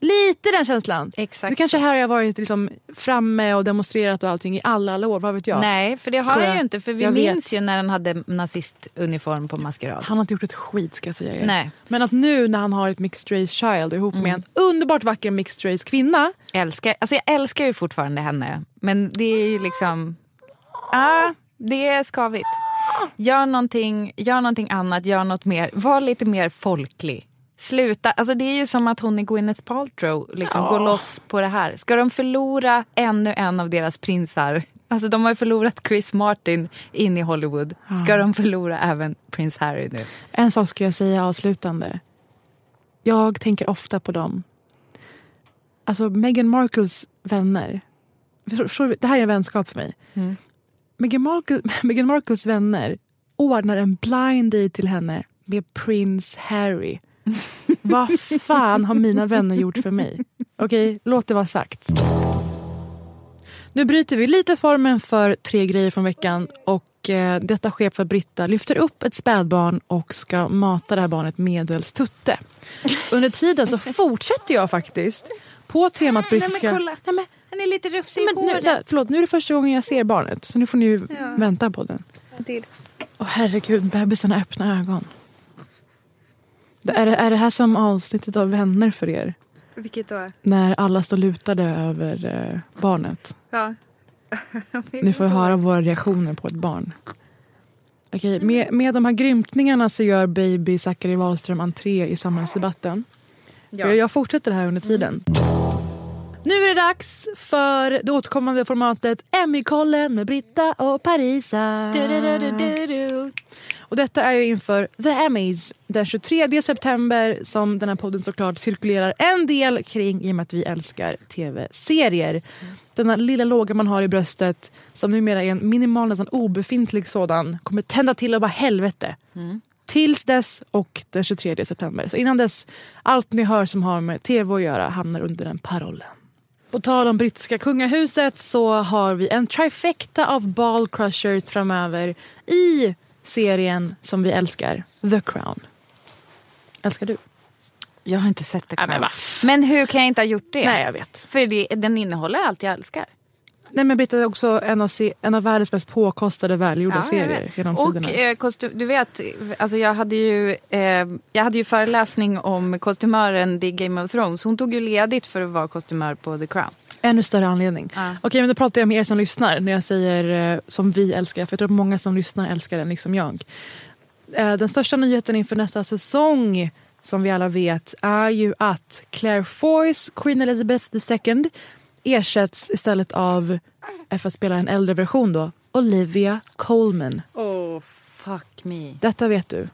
C: Lite den känslan.
D: Exakt
C: Du kanske här har varit liksom framme och demonstrerat och allting i alla, alla år, vad vet jag.
D: Nej, för det har han ju inte. För vi
C: Jag vet.
D: minns ju när han hade nazistuniform på maskerad.
C: Han har inte gjort ett skit ska jag säga er.
D: Nej.
C: Men att nu när han har ett mixed race child ihop
D: Mm.
C: med en underbart vacker mixed race kvinna.
D: Älskar, alltså jag älskar ju fortfarande henne. Men det är ju liksom... Ah, det är skavigt. Gör någonting, gör någonting annat, gör något mer. Var lite mer folklig. Sluta, alltså det är ju som att hon är Gwyneth Paltrow liksom
C: Ja.
D: går loss på det här. Ska de förlora ännu en av deras prinsar? Alltså de har ju förlorat Chris Martin in i Hollywood. Ska de förlora även prins Harry nu?
C: En sak ska jag säga avslutande. Jag tänker ofta på dem. Alltså Meghan Markles vänner. Det här är en vänskap för mig.
D: Mm.
C: Meghan, Markle, Meghan Markles vänner ordnar en blind date till henne med prins Harry. Vad fan har mina vänner gjort för mig? Okej, låt det vara sagt. Nu bryter vi lite formen för tre grejer från veckan och eh, detta sker för att Britta lyfter upp ett spädbarn och ska mata det här barnet medels tutte. Under tiden så fortsätter jag faktiskt på temat brittiska... Nej, men,
D: han är lite rufsig
C: men, nu, där, förlåt, nu är det första gången jag ser barnet så nu får ni ju vänta på den. Åh herregud, bebisen har öppna ögon. Det- Är det, är det här som avsnittet av Vänner för er?
D: Vilket då?
C: När alla står lutade över eh, barnet.
D: Ja.
C: Ni får höra våra reaktioner på ett barn. Okej, med, med de här grymtningarna så gör baby Zachary Wahlström entré i samhällsdebatten.
D: Ja.
C: Jag, jag fortsätter här under tiden. Nu är det dags för det återkommande formatet Emmykollen med Britta och Parisa. Och detta är ju inför The Emmys den 23 september som den här podden såklart cirkulerar en del kring i och med att vi älskar tv-serier. Denna lilla låga man har i bröstet som numera är en minimal, nästan obefintlig sådan kommer tända till och bara helvete. Tills dess och den 23 september. Så innan dess, allt ni hör som har med tv att göra hamnar under den parollen. På tal om brittiska kungahuset så har vi en trifecta av ball crushers framöver i serien som vi älskar, The Crown. Älskar du?
D: Jag har inte sett
C: men
D: Crown.
C: va?
D: men hur kan jag inte ha gjort det?
C: Nej, jag vet.
D: För det, den innehåller allt jag älskar.
C: Nej, men Britta är också en av, se- en av världens mest påkostade välgjorda
D: Ja,
C: serier genom
D: och
C: tiderna.
D: eh, kostym, du vet, alltså jag hade ju eh, jag hade ju föreläsning om kostymören i Game of Thrones. Hon tog ju ledigt för att vara kostymör på The Crown.
C: Ännu större anledning.
D: Ja.
C: Okej, men då pratar jag med er som lyssnar när jag säger eh, som vi älskar. För jag tror att många som lyssnar älskar den liksom jag. Eh, den största nyheten inför nästa säsong som vi alla vet är ju att Claire Foys Queen Elizabeth II ersätts istället av, eh, för att spela en äldre version då, Olivia Colman.
D: Oh, fuck me.
C: Detta vet du.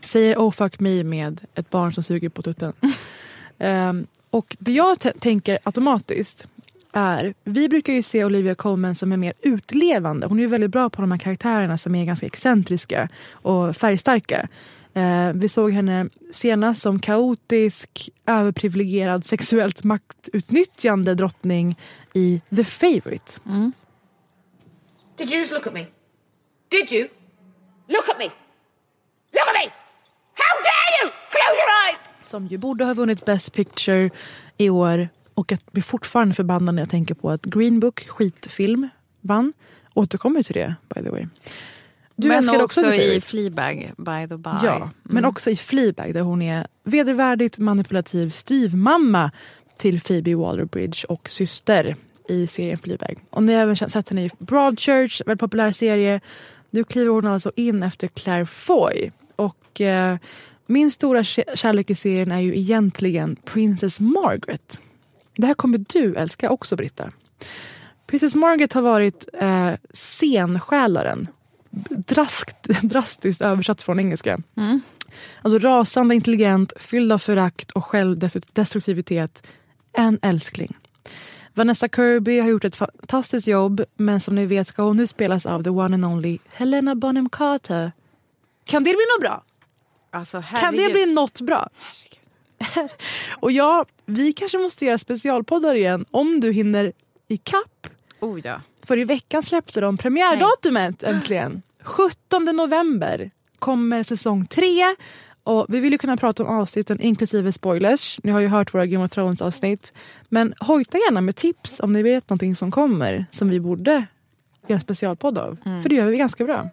C: Säger oh fuck me med ett barn som suger på tutten. Ehm, och det jag tänker automatiskt är, vi brukar ju se Olivia Colman som är mer utlevande. Hon är ju väldigt bra på de här karaktärerna som är ganska excentriska och färgstarka. Eh, vi såg henne senast som kaotisk, överprivilegierad, sexuellt maktutnyttjande drottning i The Favourite.
E: Did you just look at me? Did you? Look at me! Look at me! How dare you! Close your eyes!
C: som ju borde ha vunnit Best Picture i år och att blir fortfarande förbannad när jag tänker på att Green Book, skitfilm, vann. Återkommer till det, by the way. Du
D: men också,
C: The
D: i. Fleabag, by the by.
C: Ja, men också i Fleabag där hon är vedervärdigt manipulativ styvmamma till Phoebe Waller-Bridge och syster i serien Fleabag. Och ni har även sett henne i Broadchurch, väldigt populär serie. Nu kliver hon alltså in efter Claire Foy. Och eh, min stora kä- kärlek i serien är ju egentligen Princess Margaret. Det här kommer du älska också, Britta. Princess Margaret har varit eh, scensjälaren. Draskt, drastiskt översatt från engelska. Alltså rasande intelligent, fylld av förakt och självdestruktivitet. En älskling. Vanessa Kirby har gjort ett fantastiskt jobb men som ni vet ska hon nu spelas av the one and only Helena Bonham Carter. Kan det bli något bra?
D: Alltså,
C: Kan
D: herregud.
C: det bli något bra? och ja, vi kanske måste göra specialpoddar igen om du hinner i kapp.
D: Oh, ja.
C: För i veckan släppte de premiärdatumet äntligen. 17 november kommer säsong 3. Och vi vill ju kunna prata om avsnitten inklusive spoilers. Ni har ju hört våra Game of Thrones avsnitt. Men hojta gärna med tips om ni vet någonting som kommer som vi borde göra en specialpodd av. För det gör vi ganska bra.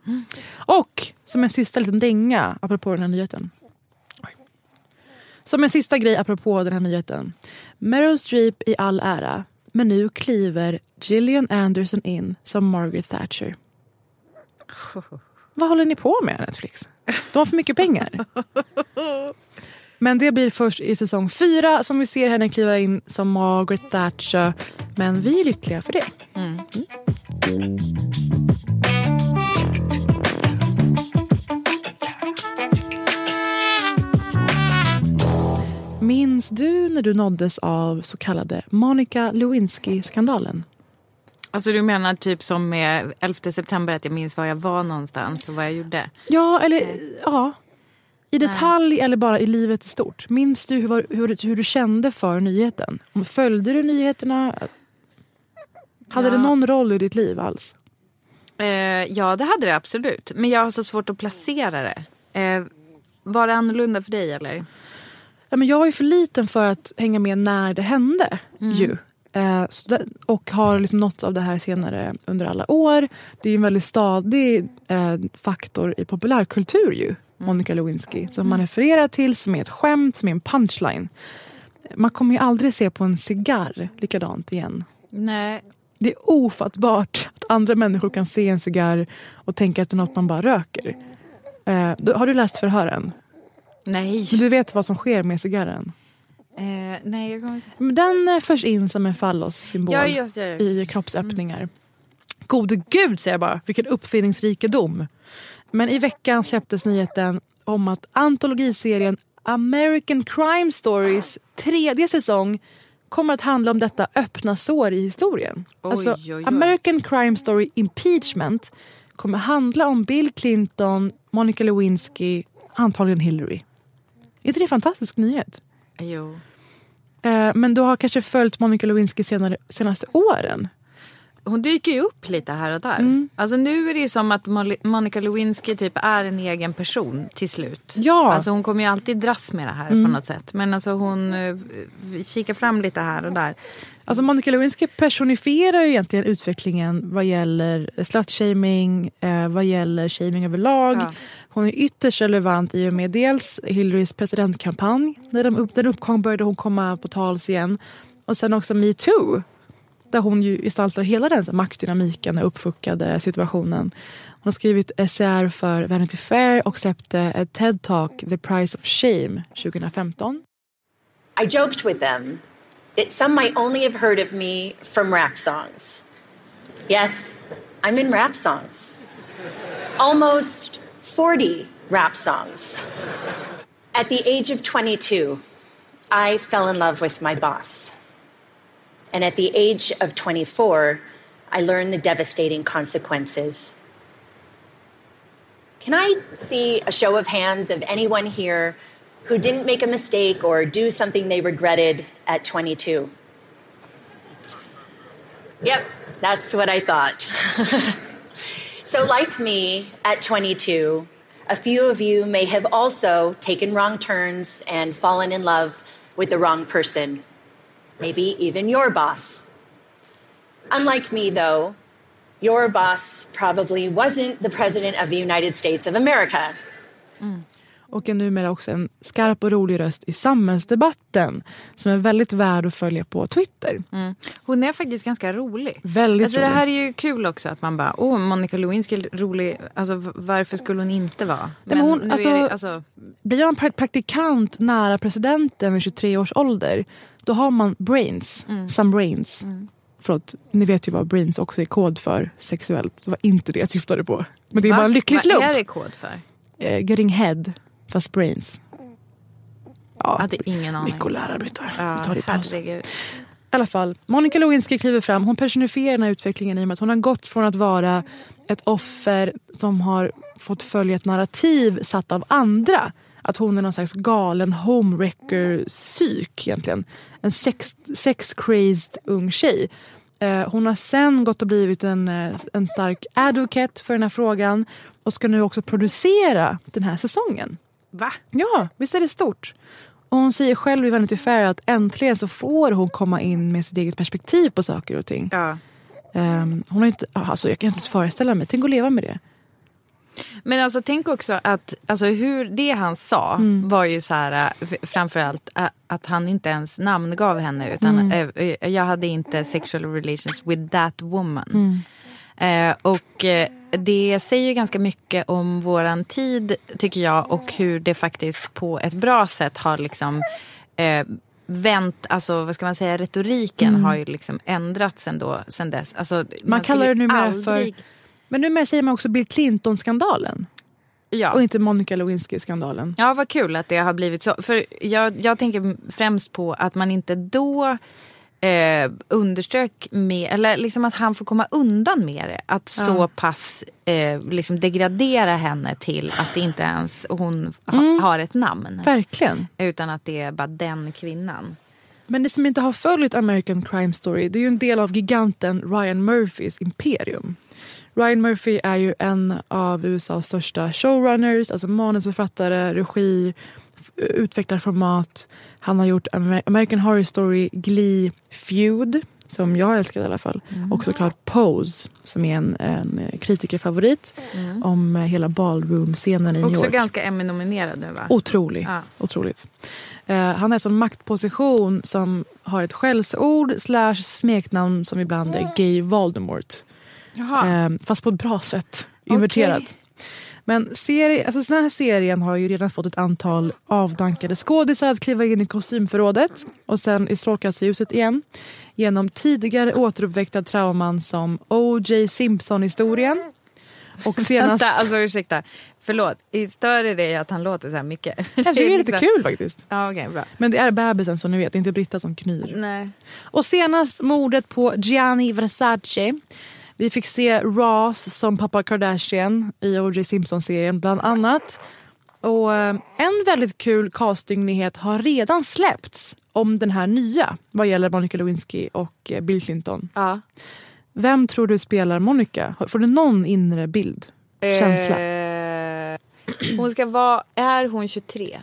C: Och som en sista liten dänga apropå den här nyheten. Som en sista grej apropå den här nyheten. Meryl Streep i all ära, men nu kliver Gillian Anderson in som Margaret Thatcher. Vad håller ni på med Netflix? De har för mycket pengar. Men det blir först i säsong fyra som vi ser henne kliva in som Margaret Thatcher. Men vi är lyckliga för det. Mm. Minns du när du nåddes av så kallade Monica Lewinsky-skandalen?
D: Alltså du menar typ som med 11 september att jag minns var jag var någonstans och vad jag gjorde?
C: Ja, eller ja. I detalj eller bara i livet i stort. Minns du hur, hur, hur du kände för nyheten? Följde du nyheterna? Hade
D: Ja.
C: det någon roll i ditt liv alls?
D: Eh, ja, det hade det absolut. Men jag har så svårt att placera det. Eh, var det annorlunda för dig eller?
C: Ja, men jag var ju för liten för att hänga med när det hände. Ju. Eh, det, och har liksom nått av det här senare under alla år. Det är en väldigt stadig eh, faktor i populärkultur ju. Monica Lewinsky. Som man refererar till som är ett skämt, som är en punchline. Man kommer ju aldrig se på en cigarr likadant igen.
D: Nej.
C: Det är ofattbart att andra människor kan se en cigarr och tänka att det är något man bara röker. Eh, har du läst förhören?
D: Nej.
C: Men du vet vad som sker med cigarren?
D: Eh, nej, jag kommer inte...
C: Men Den eh, förs in som en fallossymbol
D: Ja, just det.
C: i kroppsöppningar. Gode gud säger jag bara, vilken uppfinningsrikedom. Men i veckan släpptes nyheten om att antologiserien American Crime Stories tredje säsong kommer att handla om detta öppna sår i historien.
D: Oj,
C: alltså,
D: oj, oj.
C: American Crime Story Impeachment kommer handla om Bill Clinton, Monica Lewinsky, antagligen Hillary. Är inte det en fantastisk nyhet?
D: Jo.
C: Eh, men du har kanske följt Monica Lewinsky senare, senaste åren?
D: Hon dyker ju upp lite här och där.
C: Mm.
D: Alltså nu är det ju som att Monica Lewinsky typ är en egen person till slut.
C: Ja. Mm.
D: Alltså hon kommer ju alltid dras med det här på något sätt. Men alltså hon eh, kikar fram lite här och där.
C: Alltså Monica Lewinsky personifierar ju egentligen utvecklingen vad gäller slutshaming, eh, vad gäller shaming överlag.
D: Ja.
C: Hon är ytterst relevant i och med dels Hillarys presidentkampanj. När den, upp, den uppgång började hon komma på tals igen. Och sen också metoo. Där hon ju gestaltar hela den maktdynamiken och uppfuckade situationen. Hon har skrivit essäer för Vanity Fair och släppte ett TED-talk, The Price of Shame, 2015.
F: I joked with them that some might only have heard of me from rap songs. Yes, I'm in rap songs. Almost 40 rap songs. At the age of 22, I fell in love with my boss. And at the age of 24, I learned the devastating consequences. Can I see a show of hands of anyone here who didn't make a mistake or do something they regretted at 22? Yep, that's what I thought. so, like me at 22, a few of you may have also taken wrong turns and fallen in love with the wrong person, maybe even your boss. Unlike me, though, your boss probably wasn't the President of the United States of America. Mm.
C: Och är numera också en skarp och rolig röst i samhällsdebatten som är väldigt värd att följa på Twitter.
D: Hon är faktiskt ganska rolig.
C: Väldigt
D: alltså, Det
C: rolig.
D: här är ju kul också att man bara, åh Monica Lewinsky är rolig. Alltså varför skulle hon inte vara?
C: men hon-
D: nu
C: alltså-
D: det, alltså,
C: Blir pra- praktikant nära presidenten vid 23 års ålder då har man brains, some brains. Förlåt, ni vet ju vad brains också är kod för sexuellt. Det var inte det jag syftade på. Men det är
D: va?
C: bara en lycklig
D: Vad
C: slump.
D: är det kod för?
C: Eh, getting head, fast brains. Ja,
D: Jag hade ingen aning.
C: mycket att lära Britta.
D: Ja,
C: Vi tar det i paus.
D: herregud.
C: I alla fall, Monica Lewinsky kliver fram. Hon personifierar den här utvecklingen i och med att hon har gått från att vara ett offer som har fått följa ett narrativ satt av andra. Att hon är någon slags galen homewrecker-psyk egentligen. En sex, sex-crazed ung tjej. Eh, hon har sen gått och blivit en, eh, en stark advocate för den här frågan och ska nu också producera den här säsongen.
D: Va?
C: Ja, visst är det stort? Och hon säger själv i Vanity Fair att äntligen så får hon komma in med sitt eget perspektiv på saker och ting.
D: Ja.
C: Ehm, hon har inte, alltså jag kan inte ens föreställa mig, tänk att leva med det.
D: Men alltså tänk också att alltså, hur det han sa
C: Mm.
D: var ju så här f- framförallt äh, att han inte ens namngav henne utan
C: Mm.
D: äh, jag hade inte sexual relations with that woman.
C: Mm.
D: Eh, och eh, det säger ju ganska mycket om våran tid tycker jag och hur det faktiskt på ett bra sätt har liksom eh, vänt, alltså vad ska man säga, retoriken har ju liksom ändrats ändå sen dess. Alltså, man,
C: Mm. kallar det numera
D: aldrig-
C: för- Men numera säger man också Bill Clinton-skandalen
D: Ja.
C: och inte Monica Lewinsky-skandalen.
D: Ja, vad kul att det har blivit så. För jag, jag tänker främst på att man inte då eh, underströk med, eller liksom att han får komma undan med det. Att så pass eh, liksom degradera henne till att inte ens hon ha, har ett namn.
C: Verkligen.
D: Utan att det är bara den kvinnan.
C: Men det som inte har följt American Crime Story det är ju en del av giganten Ryan Murphys imperium. Ryan Murphy är ju en av USAs största showrunners, alltså manusförfattare, regi, utvecklar format. Han har gjort Amer- American Horror Story, Glee, Feud som jag älskar i alla fall. Och såklart Pose som är en, en kritikerfavorit om eh, hela ballroom-scenen i New
D: Också
C: York.
D: ganska Emmy-nominerad nu va?
C: Otrolig.
D: Ja.
C: Otroligt. Eh, han är en maktposition som har ett skällsord slash smeknamn som ibland är Gay Voldemort.
D: Jaha.
C: Eh, fast på ett bra sätt. Inverterat. Men serie, alltså den här serien har ju redan fått ett antal avdankade skådisar att kliva in i kostymförrådet och sen i strålkastarljuset igen genom tidigare återuppväckta trauman som O.J. Simpson-historien och senast...
D: Vänta, alltså ursäkta. Förlåt. Stör det dig att han låter så här mycket?
C: Jag tycker det är lite kul faktiskt.
D: Ja, okej, bra.
C: Men det är bebisen som ni vet, inte Britta som knyr.
D: Nej.
C: Och senast mordet på Gianni Versace. Vi fick se Ross som pappa Kardashian i O.J. Simpson-serien bland annat. Och eh, en väldigt kul castingnyhet har redan släppts om den här nya vad gäller Monica Lewinsky och eh, Bill Clinton.
D: Ja.
C: Vem tror du spelar Monica? Får du någon inre bild? Känsla?
D: Eh, hon ska vara... Är hon 23?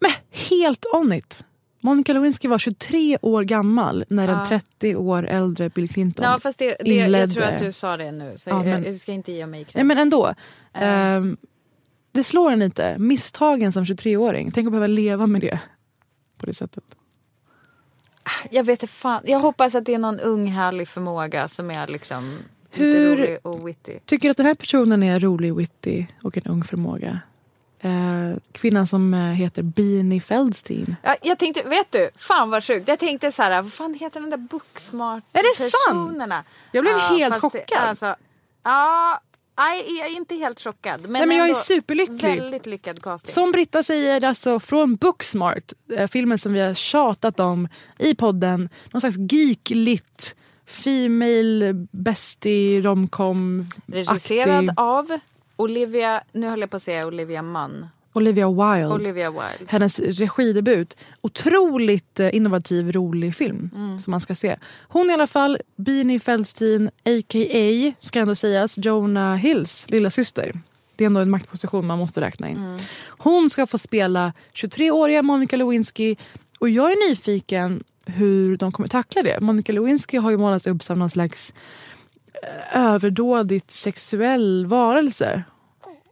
C: Men helt on it! Monica Lewinsky var 23 år gammal när den 30 år äldre Bill Clinton
D: Ja, fast det, det, jag
C: inledde.
D: tror att du sa det nu. Så
C: Ja,
D: jag,
C: men-
D: jag ska inte ge mig
C: Nej
D: cred.
C: men ändå. Ehm, det slår en lite. Misstagen som 23-åring. Tänk att behöva leva med det. På det sättet.
D: Jag vet inte fan. Jag hoppas att det är någon ung härlig förmåga som är liksom
C: Hur-
D: lite rolig och witty.
C: Tycker du att den här personen är rolig, witty och en ung förmåga? Eh, kvinnan som eh, heter Beanie Feldstein.
D: Ja, jag tänkte, vet du, fan vad sjukt. Jag tänkte så här, vad fan heter de där booksmart
C: Är det sant? Jag blev helt
D: fast det-
C: chockad.
D: Alltså, ja, nej, jag är inte helt chockad. Men,
C: Nej, men jag är superlycklig.
D: Väldigt lyckad casting.
C: Som Britta säger, alltså från Booksmart, eh, filmen som vi har tjatat om i podden. Någon slags geek-lit, female bestie romcom
D: Regisserad av Olivia, nu höll jag på att säga Olivia Munn.
C: Olivia Wilde.
D: Olivia Wilde.
C: hennes regidebut. Otroligt eh, innovativ, rolig film som man ska se. Hon i alla fall, Beanie Feldstein, a.k.a. ska ändå sägas, Jonah Hills lilla syster. Det är ändå en maktposition man måste räkna in. Hon ska få spela 23-åriga Monica Lewinsky och jag är nyfiken hur de kommer tackla det. Monica Lewinsky har ju målats upp som någon slags överdådigt sexuell varelse.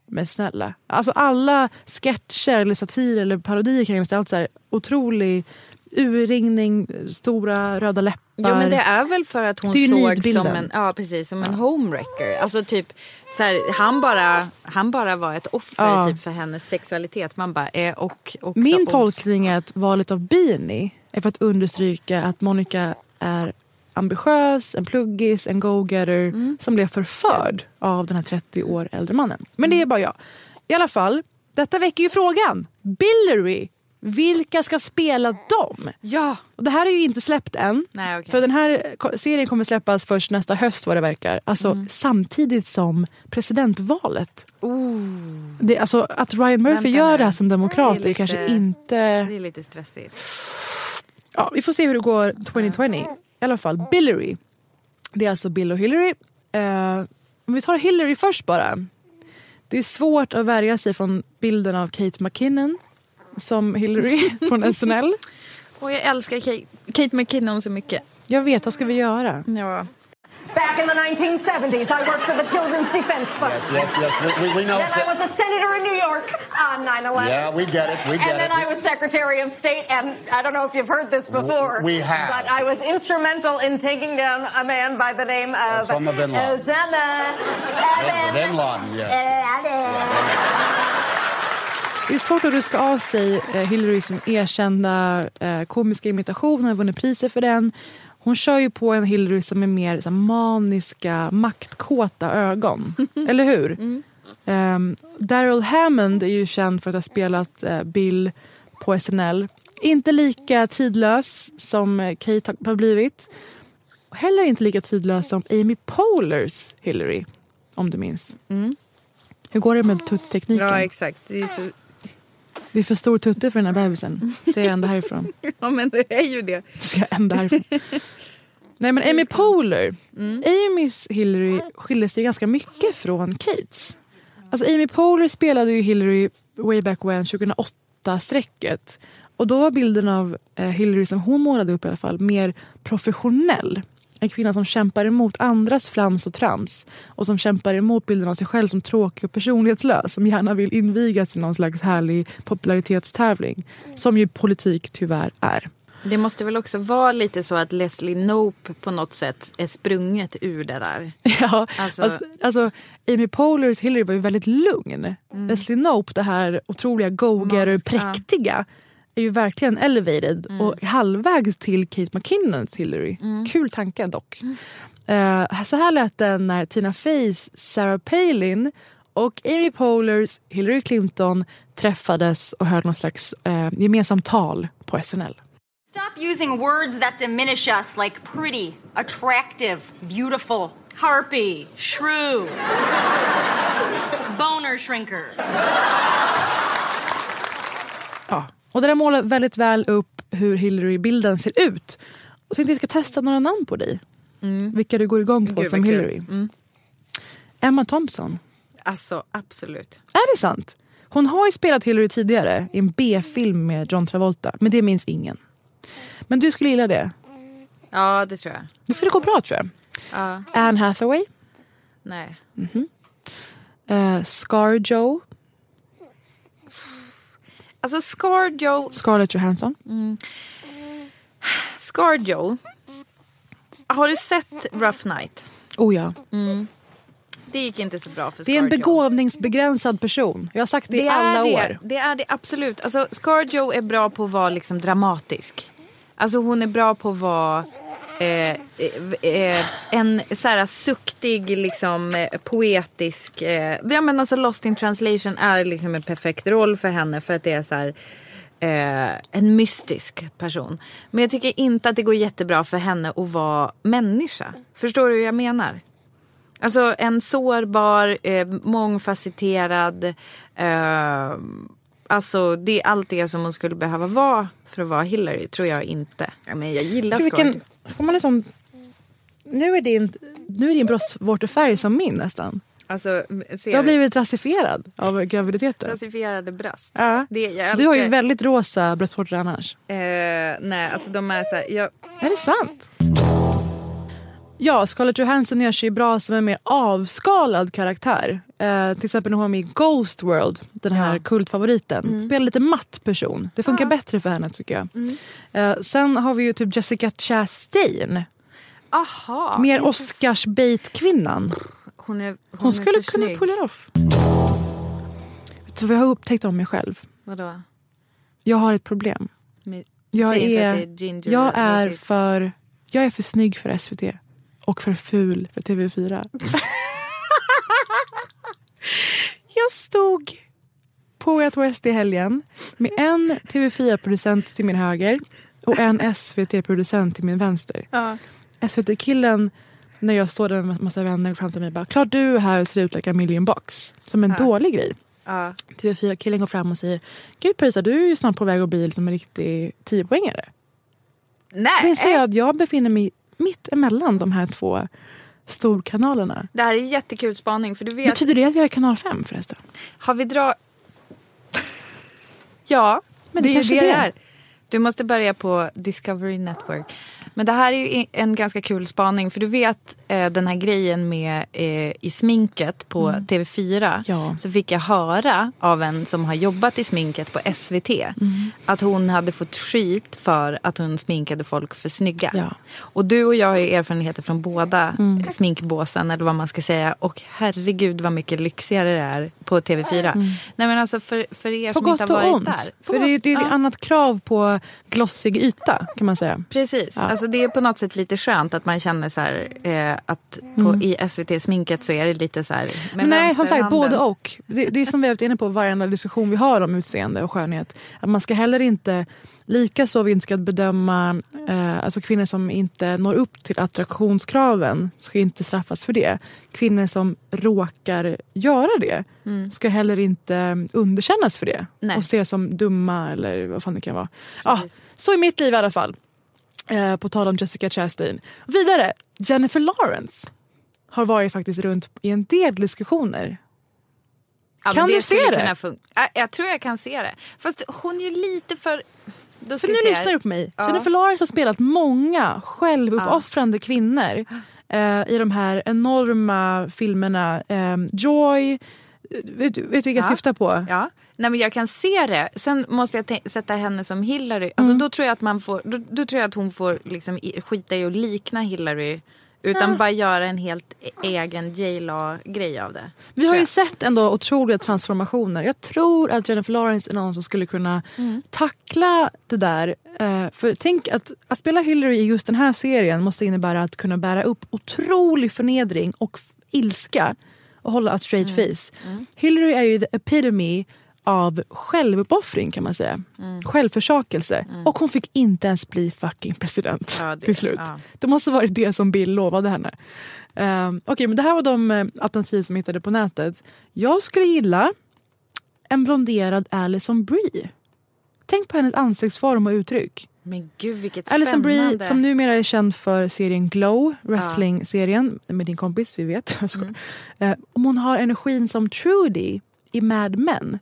C: Men snälla. Alltså alla sketcher eller satir eller parodier kring henne. Allt så här otrolig urringning, stora röda läppar.
D: Jo men det är väl för att hon
C: är
D: såg som en, ja, precis, som en homewrecker. Alltså typ så här, han, bara, han bara var ett offer
C: Ja.
D: typ, för hennes sexualitet. Man bara, eh, och också
C: Min tolkning är att valet av Beanie är för att understryka att Monica är ambitiös, en pluggis, en go-getter
D: Mm.
C: som blev förförd av den här 30 år äldre mannen. Men det är bara jag. I alla fall, detta väcker ju frågan. Billery, vilka ska spela dem?
D: Ja!
C: Och det här är ju inte släppt än.
D: Nej, okej.
C: För den här serien kommer släppas först nästa höst vad det verkar. Alltså
D: Mm.
C: samtidigt som presidentvalet. Det, alltså, att Ryan Murphy
D: Vänta
C: gör
D: nu.
C: det här som demokrat
D: Det är
C: är kanske
D: lite-
C: inte...
D: Det är lite stressigt.
C: Ja, vi får se hur det går 2020. I alla fall, Billery. Det är alltså Bill och Hillary. Eh, om vi tar Hillary först bara. Det är svårt att värja sig från bilden av Kate McKinnon som Hillary från SNL.
D: Och jag älskar Kate, Kate McKinnon så mycket.
C: Jag vet, vad ska vi göra?
D: Ja.
G: Back in the 1970s, I worked for the Children's Defense Fund.
H: Yes, yes, yes. We, we, we know.
G: Then I was a senator in New York on 9/11.
H: Yeah, we get it. We get
G: and then
H: it.
G: I was Secretary of State, and I don't know if you've heard this before.
H: we have.
G: But I was instrumental in taking down a man by the name of
H: Osama bin Laden.
G: Osama
H: Bin- bin Laden, yes.
C: Det är svårt att ruska av sig eh, Hillary som erkända eh, komiska imitation. Hon har vunnit priser för den. Hon kör ju på en Hillary som är mer så här, maniska, maktkåta ögon. Eller hur? Um, Daryl Hammond är ju känd för att ha spelat eh, Bill på SNL. Inte lika tidlös som eh, Kate har- blivit. Heller inte lika tidlös som Amy Polars Hillary, om du minns. Hur går det med tuttekniken?
D: ja, exakt. Det är så...
C: Det är för stor tutte för den här bebisen. Ser jag ända härifrån.
D: Ja, men det är ju det.
C: Ser jag ända härifrån. Nej men Amy Poehler. Amys Hillary skiljer sig ganska mycket från Kates. Alltså Amy Poehler spelade ju Hillary way back when 2008-strecket. Och då var bilden av eh, Hillary som hon målade upp i alla fall mer professionell. En kvinna som kämpar emot andras flams och trams. Och som kämpar emot bilden av sig själv som tråkig och personlighetslös. Som gärna vill invigas i någon slags härlig popularitetstävling. Som ju politik tyvärr är.
D: Det måste väl också vara lite så att Leslie Knope på något sätt är sprunget ur det där.
C: Ja,
D: Alltså-
C: alltså, alltså, Amy Pohlers Hillary var ju väldigt lugn. Leslie Knope, det här otroliga go-getter, präktiga är ju verkligen elevated och halvvägs till Kate McKinnons Hillary. Kul tanke dock. Eh, så här lät det när Tina Feys Sarah Palin och Amy Pohlers Hillary Clinton träffades och höll någon slags eh, gemensamt tal på SNL.
I: Stop using words that diminish us like pretty, attractive, beautiful. Harpy, shrew, boner shrinker.
C: Ja. Och det där målar väldigt väl upp hur Hillary-bilden ser ut. Och tänkte jag ska testa några namn på dig. Vilka du går igång på
D: Gud,
C: som. Hillary. Emma Thompson.
D: Alltså absolut.
C: Är det sant? Hon har ju spelat Hillary tidigare i en B-film med John Travolta. Men det minns ingen. Men du skulle gilla det.
D: Ja det tror jag.
C: Det skulle gå bra tror jag.
D: Ja.
C: Anne Hathaway.
D: Nej.
C: Uh, Scar Joe.
D: Alltså Scarjo,
C: Scarlett Johansson.
D: Scarjo. Har du sett Rough Night?
C: Oh ja.
D: Det gick inte så bra för
C: Det är en begåvningsbegränsad person. Jag har sagt det, i alla
D: är
C: år.
D: det. Det är det absolut. Alltså, Scarjo är bra på att vara liksom dramatisk. Alltså hon är bra på att vara eh, eh, en så här suktig, liksom, eh, poetisk... Eh, ja, men alltså Lost in translation är liksom en perfekt roll för henne för att det är så här... Eh, en mystisk person. Men jag tycker inte att det går jättebra för henne att vara människa. Förstår du hur jag menar? Alltså en sårbar, eh, mångfacetterad, eh, alltså det är allt det som hon skulle behöva vara för att vara Hillary, tror jag inte. Ja, men jag gillar
C: Gud, Får man liksom, nu är din, nu är din bröstvårtefärg som min nästan.
D: Alltså,
C: Du
D: ser
C: har blivit rasifierad av graviditeten.
D: rasifierade bröst.
C: Ja.
D: Det, jag
C: Du har ju
D: älskar-
C: väldigt rosa bröstvårtor annars.
D: eh, nej, alltså de är så här, jag,
C: Är det sant? Ja, Scarlett Johansson gör sig bra som en mer avskalad karaktär. Eh, till exempel när hon var med i Ghost World, den här
D: Ja. Mm.
C: kultfavoriten. Spelar lite matt person. Det funkar bättre för henne tycker jag.
D: Mm.
C: Eh, sen har vi ju typ Jessica Chastain.
D: aha.
C: mer
D: inte-
C: Oscars bait-kvinnan.
D: Hon, är, hon,
C: Hon skulle kunna
D: snygg.
C: pulla off. Vet du vad jag har upptäckt om mig själv?
D: Vadå?
C: Jag har ett problem.
D: Med,
C: Jag är,
D: är
C: jag är för jag är för snygg för SVT. Och för ful för TV4. jag stod på Out West i helgen med en TV4-producent till min höger och en SVT-producent till min vänster. SVT-killen, när jag står där med massa vänner fram till mig bara “Klart du är här ser ut like a million bucks”. Som en dålig grej.
D: Ja.
C: TV4-killen går fram och säger “Gud Parisa, du är ju snart på väg att bli liksom en riktig tiopoängare”.
D: Nej,
C: Det inser jag att jag befinner mig mitt emellan de här två storkanalerna.
D: det här är jättekul spaning för du vet
C: Betyder det att jag är kanal 5 förresten?
D: Har vi dra... ja,
C: Men
D: det
C: det
D: är ju det
C: det är.
D: Du måste börja på Discovery Network. Men det här är ju en ganska kul spaning. För du vet eh, den här grejen med eh, i sminket på TV4.
C: Ja.
D: Så fick jag höra av en som har jobbat i sminket på SVT. Att hon hade fått skit för att hon sminkade folk för snygga.
C: Ja.
D: Och du och jag har ju erfarenheter från båda sminkbåsen eller vad man ska säga. Och herregud vad mycket lyxigare det är på TV4. Nej men alltså för, för er
C: På
D: som inte
C: gott
D: har
C: och
D: varit
C: ont.
D: där. På
C: För det är,
D: gott-
C: det är ett
D: ja.
C: annat krav på glossig yta kan man säga.
D: Precis, alltså det är på något sätt lite skönt att man känner så här eh, att på, i SVT-sminket så är det lite så här
C: nej, som sagt både och. Det, det är som vi har varit inne på varenda diskussion vi har om utseende och skönhet. Att man ska heller inte, lika så vi inte ska bedöma eh, alltså kvinnor som inte når upp till attraktionskraven ska inte straffas för det. Kvinnor som råkar göra det ska heller inte underkännas för det
D: Nej.
C: och ses som dumma eller vad fan det kan vara. Ja,
D: Precis.
C: så i mitt liv i alla fall. Eh, på tal om Jessica Chastain. Vidare, Jennifer Lawrence har varit faktiskt runt i en del diskussioner.
D: Ja,
C: Kan du se det?
D: Fun- Ja, jag tror jag kan se det. Fast hon är ju lite för... då ska
C: För nu lyssnar du på mig.
D: Ja.
C: Jennifer Lawrence har spelat många självuppoffrande kvinnor eh, i de här enorma filmerna. Eh, Joy, vet, du- vet du vilka jag
D: Ja.
C: syftar på?
D: Ja, nej men jag kan se det. Sen måste jag sätta henne som Hillary. Alltså
C: Mm.
D: då tror jag att man får, då, då tror jag att hon får liksom i- skita i att likna Hillary. Utan
C: Ja.
D: bara göra en helt e- egen J-Law-grej av det.
C: Vi har ju
D: jag.
C: sett ändå otroliga transformationer. Jag tror att Jennifer Lawrence är någon som skulle kunna
D: Mm.
C: tackla det där. Eh, för tänk att, att spela Hillary i just den här serien måste innebära att kunna bära upp otrolig förnedring och ilska och hålla a straight
D: Mm.
C: face. Hillary är ju the epitome av självuppoffring kan man säga.
D: Mm.
C: Självförsakelse. Och hon fick inte ens bli fucking president
D: Ja, det-
C: till slut.
D: ja.
C: Det måste varit det som Bill lovade henne. Um, Okej, men det här var de eh, alternativ som jag hittade på nätet. Jag skulle gilla en blonderad Alison Brie. Tänk på hennes ansiktsform och uttryck.
D: Men gud vilket
C: Alison
D: spännande.
C: Brie som numera är känd för serien Glow, wrestling-serien med din kompis, vi vet.
D: Mm.
C: Eh, om hon har energin som Trudy i Mad Men.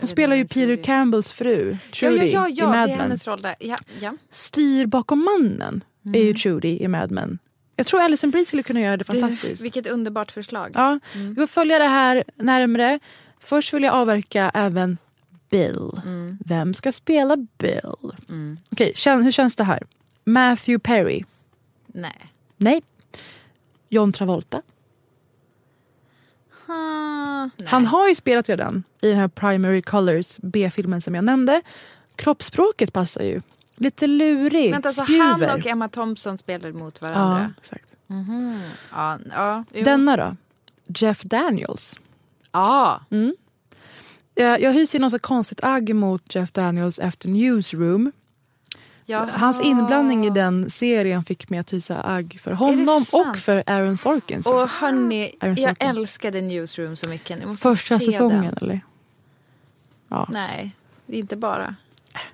C: Hon spelar ju Peter
D: Trudy är.
C: Campbells fru,
D: Ja,
C: Trudy,
D: ja, ja,
C: i
D: ja
C: Mad
D: det är
C: Men.
D: hennes roll där. Ja, ja.
C: Styr bakom mannen är
D: Mm.
C: ju Trudy i Mad Men. Jag tror Alison Brie skulle kunna göra det fantastiskt.
D: Du, vilket underbart förslag.
C: Ja,
D: Mm.
C: Vi får följa det här närmre. Först vill jag avverka även Bill.
D: Mm.
C: Vem ska spela Bill? Okej, känn, hur känns det här? Matthew Perry?
D: Nej.
C: Nej. John Travolta?
D: Nej.
C: Han har ju spelat redan i den här Primary Colors B-filmen som jag nämnde. Kroppsspråket passar ju. Lite lurig,
D: Vänta, så
C: spjuver.
D: han och Emma Thompson spelar mot
C: Ja,
D: varandra?
C: exakt.
D: Mhm. Ja, ja, jo.
C: Denna då? Jeff Daniels.
D: Ja.
C: Mm. Jag, jag hyser något så konstigt agg mot Jeff Daniels efter Newsroom.
D: Jaha.
C: Hans inblandning i den serien fick mig att hysa agg för honom och för Aaron Sorkin.
D: Och hörni,
C: Aaron
D: jag
C: Sorkin.
D: älskade Newsroom så mycket. Ni måste
C: Första
D: se
C: säsongen
D: Den.
C: eller? Ja,
D: Nej, inte bara.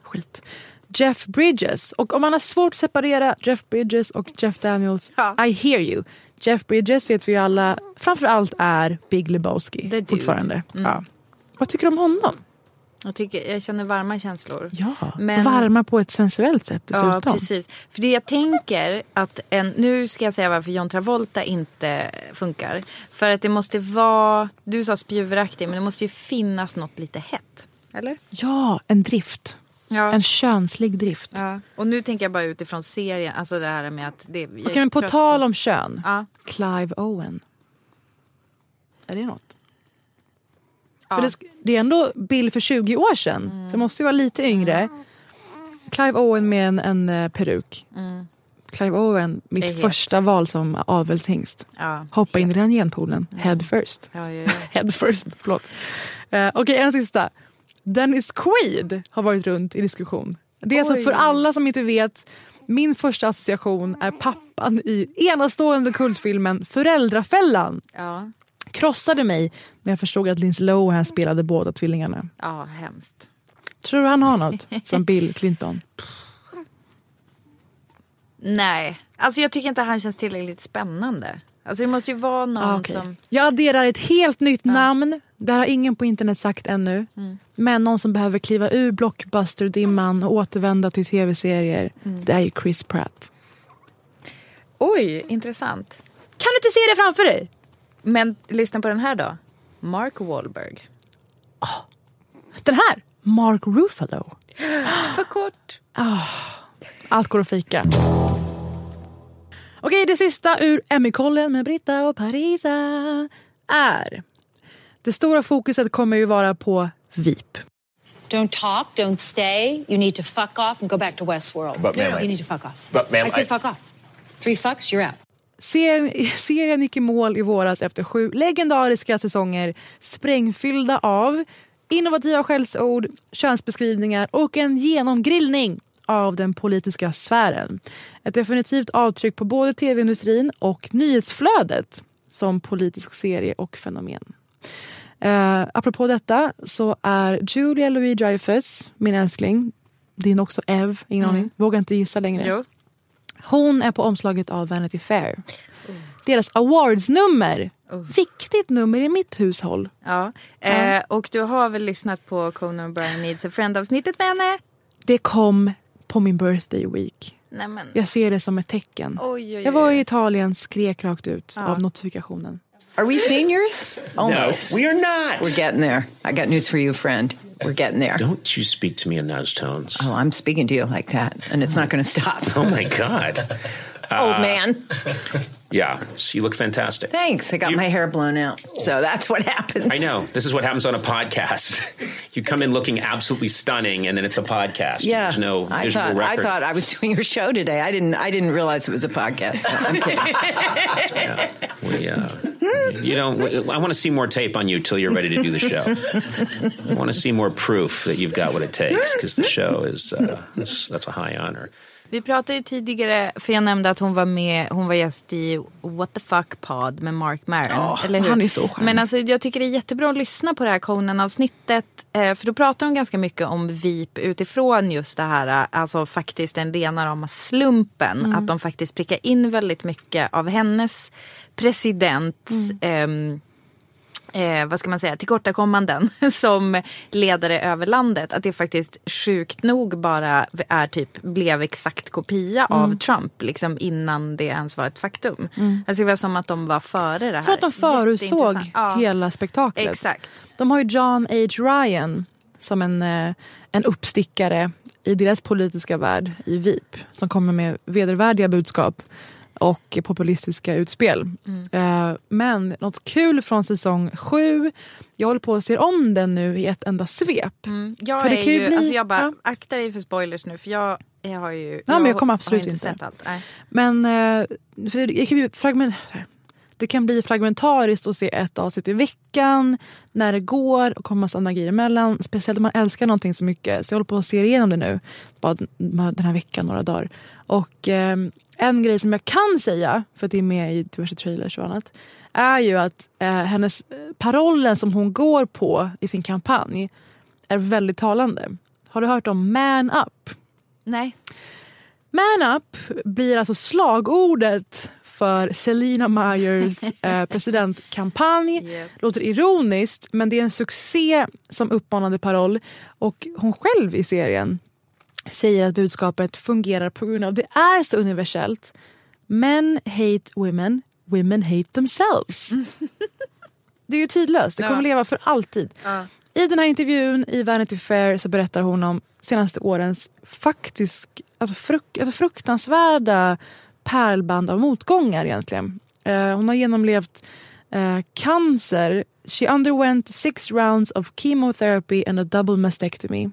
C: skit. Jeff Bridges. Och om man har svårt att separera Jeff Bridges och Jeff Daniels,
D: Ja.
C: I hear you. Jeff Bridges vet vi ju alla framförallt är Big Lebowski fortfarande.
D: Mm.
C: Ja. Vad tycker du om honom?
D: Jag, tycker, jag känner varma känslor.
C: Ja,
D: Men-
C: varma på ett sensuellt sätt dessutom.
D: Ja, precis. För det jag tänker att en, nu ska jag säga varför John Travolta inte funkar. För att det måste vara, du sa spjuveraktig, men det måste ju finnas något lite hett. Eller?
C: Ja, en drift.
D: Ja.
C: En könslig drift.
D: ja. Och nu tänker jag bara utifrån serien, alltså det här med att det,
C: Okej, men på tal om kön.
D: Ja.
C: Clive Owen. Är det något? För det, det är ändå Bill för 20 år sedan. Så det måste ju vara lite yngre. Clive Owen med en, en eh, peruk. Clive Owen, mitt
D: het.
C: första val som avelshingst.
D: Ja,
C: Hoppa in i
D: het.
C: den genpoolen. Head first.
D: Ja, ja.
C: Head first, förlåt. Uh, Okej, en sista. Dennis Quaid har varit runt i diskussion. Det är alltså
D: Oj.
C: för alla som inte vet, min första association är pappan i enastående kultfilmen Föräldrafällan.
D: ja.
C: Krossade mig när jag förstod att Lindsay Lohan spelade båda tvillingarna.
D: ja, hemskt.
C: Tror du han har något som Bill Clinton?
D: Nej, alltså jag tycker inte han känns tillräckligt spännande. Alltså det måste ju vara någon
C: Ah, okej.
D: som...
C: Jag adderar ett helt nytt namn. Det har ingen på internet sagt ännu.
D: Mm.
C: Men någon som behöver kliva ur blockbuster-dimman och återvända till tv-serier.
D: Mm.
C: Det är ju Chris Pratt.
D: Oj, intressant.
C: Kan du inte se det framför dig?
D: Men lyssna på den här då. Mark Wahlberg.
C: Den här, Mark Ruffalo.
D: För kort.
C: Allt går att fika. Okej, det sista ur Emmy-kollen med Britta och Parisa är... Det stora fokuset kommer ju vara på VIP.
J: Don't talk, don't stay. You need to fuck off and go back to Westworld.
H: But,
J: no, no,
H: I-
J: you need to fuck off.
H: But, ma'am,
J: I said
H: I-
J: fuck off. Three fucks, you're out.
C: Serien, serien gick i mål i våras efter sju legendariska säsonger sprängfyllda av innovativa skällsord, könsbeskrivningar och en genomgrillning av den politiska sfären. Ett definitivt avtryck på både tv-industrin och nyhetsflödet som politisk serie och fenomen. Uh, apropå detta så är Julia Louis-Dreyfus, min älskling, din också Ev, ingen aning, vågar inte gissa längre.
D: Jo.
C: Hon är på omslaget av Vanity Fair. Deras awardsnummer. Viktigt nummer i mitt hushåll.
D: Ja. Eh, och du har väl lyssnat på Conan O'Brien Needs a Friend-avsnittet med henne?
C: Det kom på min birthday week.
D: Nej, men.
C: Jag ser det som ett tecken.
D: Oj, oj, oj.
C: Jag var i Italien, skrek rakt ut av notifikationen.
K: Are we seniors? Almost.
L: No, we are not.
K: We're getting there. I got news for you, friend. We're getting there.
L: Don't you speak to me in those tones.
K: Oh, I'm speaking to you like that, and it's not going to stop.
L: Oh my God.
K: Old uh, man.
L: Yeah, so you look fantastic.
K: Thanks. I got
L: You-
K: my hair blown out. So that's what happens.
L: I know. This is what happens on a podcast. You come in looking absolutely stunning, and then it's a podcast.
K: Yeah.
L: There's no
K: I
L: visual
K: thought, I thought I was doing your show today. I didn't. I didn't realize it was a podcast. No, I'm kidding.
L: We, uh, you don't. I want to see more tape on you till you're ready to do the show. I want to see more proof that you've got what it takes because the show is uh, that's, that's a high honor.
D: Vi pratade ju tidigare, för jag nämnde att hon var med, hon var gäst i What the fuck pod med Mark Maron.
C: Ja,
D: eller hur?
C: han är så charmig.
D: Men alltså, jag tycker det är jättebra att lyssna på det här Conan-avsnittet. Eh, för då pratar hon ganska mycket om VIP utifrån just det här, eh, alltså faktiskt den rena rama slumpen.
C: Mm.
D: Att de faktiskt prickar in väldigt mycket av hennes president.
C: Mm.
D: ehm, eh, vad ska man säga, tillkortakommanden som ledare över landet. Att det faktiskt sjukt nog bara är typ, blev exakt kopia
C: Mm.
D: av Trump liksom innan det ens var ett faktum.
C: Mm.
D: Alltså det var som att de var före det här.
C: Så att de förutsåg.
D: Ja,
C: hela spektaklet.
D: Exakt.
C: De har ju John H. Ryan som en, eh, en uppstickare i deras politiska värld i VIP. Som kommer med vedervärdiga budskap och populistiska utspel.
D: Mm.
C: Eh, Men något kul från säsong sju. Jag håller på att se om den nu i ett enda svep.
D: Mm. Jag,
C: För det
D: är
C: kan ju
D: ju,
C: bli-
D: alltså jag bara,
C: ja.
D: akta dig för spoilers nu för jag, jag har ju
C: Ja, men jag kommer absolut
D: inte
C: inte.
D: sett allt. Nej.
C: Men eh, för det, kan bli fragment, det kan bli fragmentariskt att se ett avsnitt i veckan när det går och kommer massa grejer emellan. Speciellt om man älskar någonting så mycket. Så jag håller på att se igenom det nu. Bara den här veckan, några dagar. Och eh, en grej som jag kan säga, för att det är med i diverse trailers och annat, är ju att eh, hennes parollen som hon går på i sin kampanj är väldigt talande. Har du hört om man up?
D: Nej.
C: Man up blir alltså slagordet för Selina Myers eh, presidentkampanj. Låter ironiskt men det är en succé som uppmanande paroll. Och hon själv i serien säger att budskapet fungerar på grund av det är så universellt. Men hate women, women hate themselves. det är ju tidlöst, det kommer
D: Ja.
C: leva för alltid.
D: Ja.
C: I den här intervjun i Vanity Fair så berättar hon om senaste årens faktisk, alltså fruk, alltså fruktansvärda pärlband av motgångar egentligen. Eh, hon har genomlevt eh, cancer. She underwent six rounds of chemotherapy and a double mastectomy.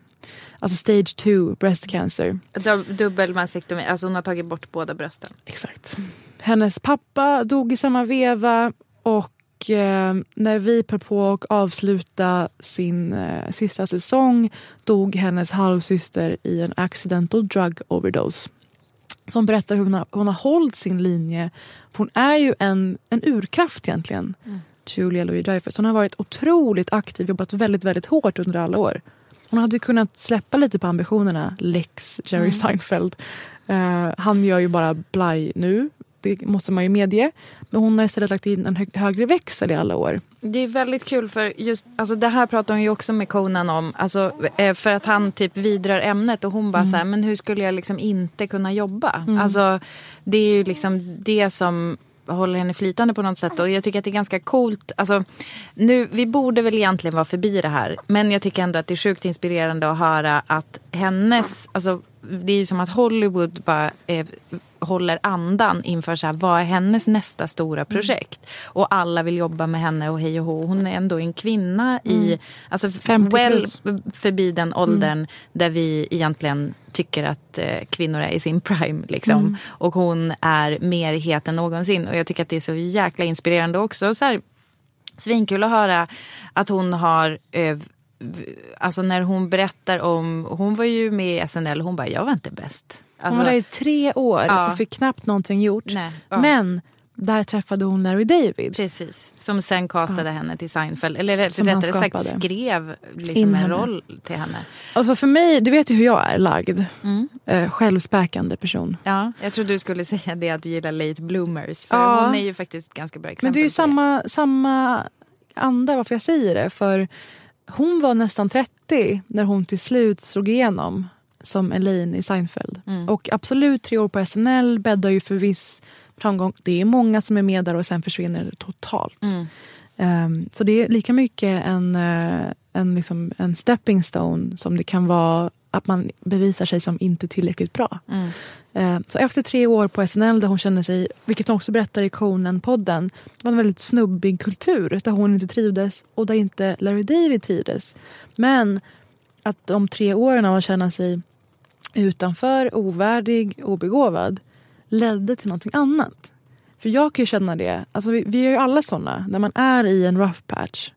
C: Alltså stage 2 breast cancer.
D: Dub- Dubbel mastektomi, alltså hon har tagit bort båda brösten.
C: Exakt. Hennes pappa dog i samma veva och eh, när vi höll på att avsluta sin eh, sista säsong dog hennes halvsyster i en accidental drug overdose. Som berättar hur hon har, hon har hållit sin linje. För hon är ju en, en urkraft egentligen. Julia Louis-Dreyfus. Hon har varit otroligt aktiv, jobbat väldigt, väldigt hårt under alla år. Hon hade kunnat släppa lite på ambitionerna, lex Jerry
D: Mm.
C: Seinfeld. Eh, han gör ju bara blaj nu, det måste man ju medge. Men hon har istället lagt in en hö högre växel i alla år.
D: Det är väldigt kul för just, alltså det här pratar hon ju också med Conan om. Alltså, eh, för att han typ vidrör ämnet och hon bara
C: Mm.
D: så här, men hur skulle jag liksom inte kunna jobba?
C: Mm.
D: Alltså det är ju liksom det som håller henne flytande på något sätt och jag tycker att det är ganska coolt. Alltså, nu, vi borde väl egentligen vara förbi det här men jag tycker ändå att det är sjukt inspirerande att höra att hennes, alltså det är ju som att Hollywood bara eh, håller andan inför så här, vad är hennes nästa stora projekt? Och alla vill jobba med henne och hej och hå. Hon är ändå en kvinna i,
C: Mm.
D: alltså
C: 50
D: well
C: plus.
D: förbi den åldern där vi egentligen tycker att eh, kvinnor är i sin prime. Liksom.
C: Mm.
D: Och hon är mer het än någonsin. Och jag tycker att det är så jäkla inspirerande också. Så här, svinkul att höra att hon har eh, Alltså när hon berättar om, hon var ju med i SNL, hon bara jag var inte bäst.
C: Hon
D: Alltså,
C: var där i tre år
D: Ja.
C: och fick knappt någonting gjort.
D: Nej, ja.
C: Men där träffade hon Larry David.
D: Precis, som sen castade henne till Seinfeld. Eller
C: Som
D: rättare sagt skrev liksom en roll till henne.
C: Alltså för mig, du vet ju hur jag är lagd.
D: Mm.
C: Eh, självspäkande person.
D: Ja, jag trodde du skulle säga det att du gillar late bloomers. För
C: Ja.
D: hon är ju faktiskt ett ganska bra exempel.
C: Men det är ju samma, samma anda varför jag säger det. För hon var nästan 30 när hon till slut slog igenom. som Elaine i Seinfeld.
D: Mm.
C: Och absolut, tre år på SNL bäddar ju för viss framgång. Det är många som är med där och sen försvinner totalt.
D: Mm.
C: Ehm, så det är lika mycket en, eh, en, liksom, en stepping stone som det kan vara att man bevisar sig som inte tillräckligt bra.
D: Mm.
C: Ehm, så efter tre år på SNL där hon kände sig, vilket hon också berättar i Conan-podden, det var en väldigt snubbig kultur där hon inte trivdes och där inte Larry David trivdes. Men att de tre åren av att känna sig utanför, ovärdig, obegåvad ledde till någonting annat. För jag kan ju känna det, alltså vi, vi är ju alla såna, när man är i en rough patch.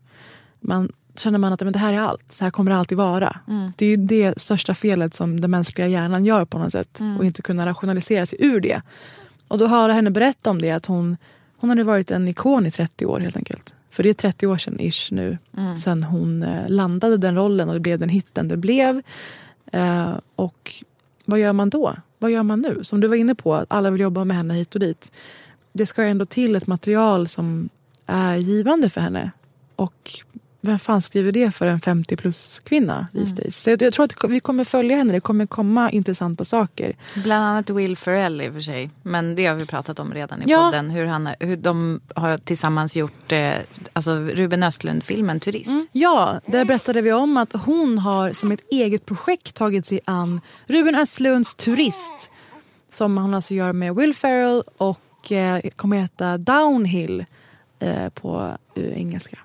C: Man känner man att men det här är allt, så här kommer det alltid vara.
D: Mm.
C: Det är ju det största felet som den mänskliga hjärnan gör på något sätt.
D: Mm.
C: Och inte kunna rationalisera sig ur det. Och då höra henne berätta om det, att hon, hon hade varit en ikon i 30 år helt enkelt. För det är 30 år sedan ish nu,
D: Mm.
C: sen hon eh, landade den rollen och det blev den hitten det blev. Eh, och vad gör man då? Vad gör man nu? Som du var inne på, att alla vill jobba med henne hit och dit. Det ska ändå till ett material som är givande för henne. Och vem fan skriver det för en 50 plus kvinna these
D: Mm.
C: days? Så jag, jag tror att vi kommer följa henne. Det kommer komma intressanta saker.
D: Bland annat Will Ferrell i och för sig. Men det har vi pratat om redan i
C: Ja.
D: podden. Hur, han, hur de har tillsammans gjort eh, alltså Ruben Östlund-filmen Turist.
C: Ja, där berättade vi om att hon har som ett eget projekt tagit sig an Ruben Östlunds Turist. Som han alltså gör med Will Ferrell och eh, kommer heta Downhill eh, på eh, engelska.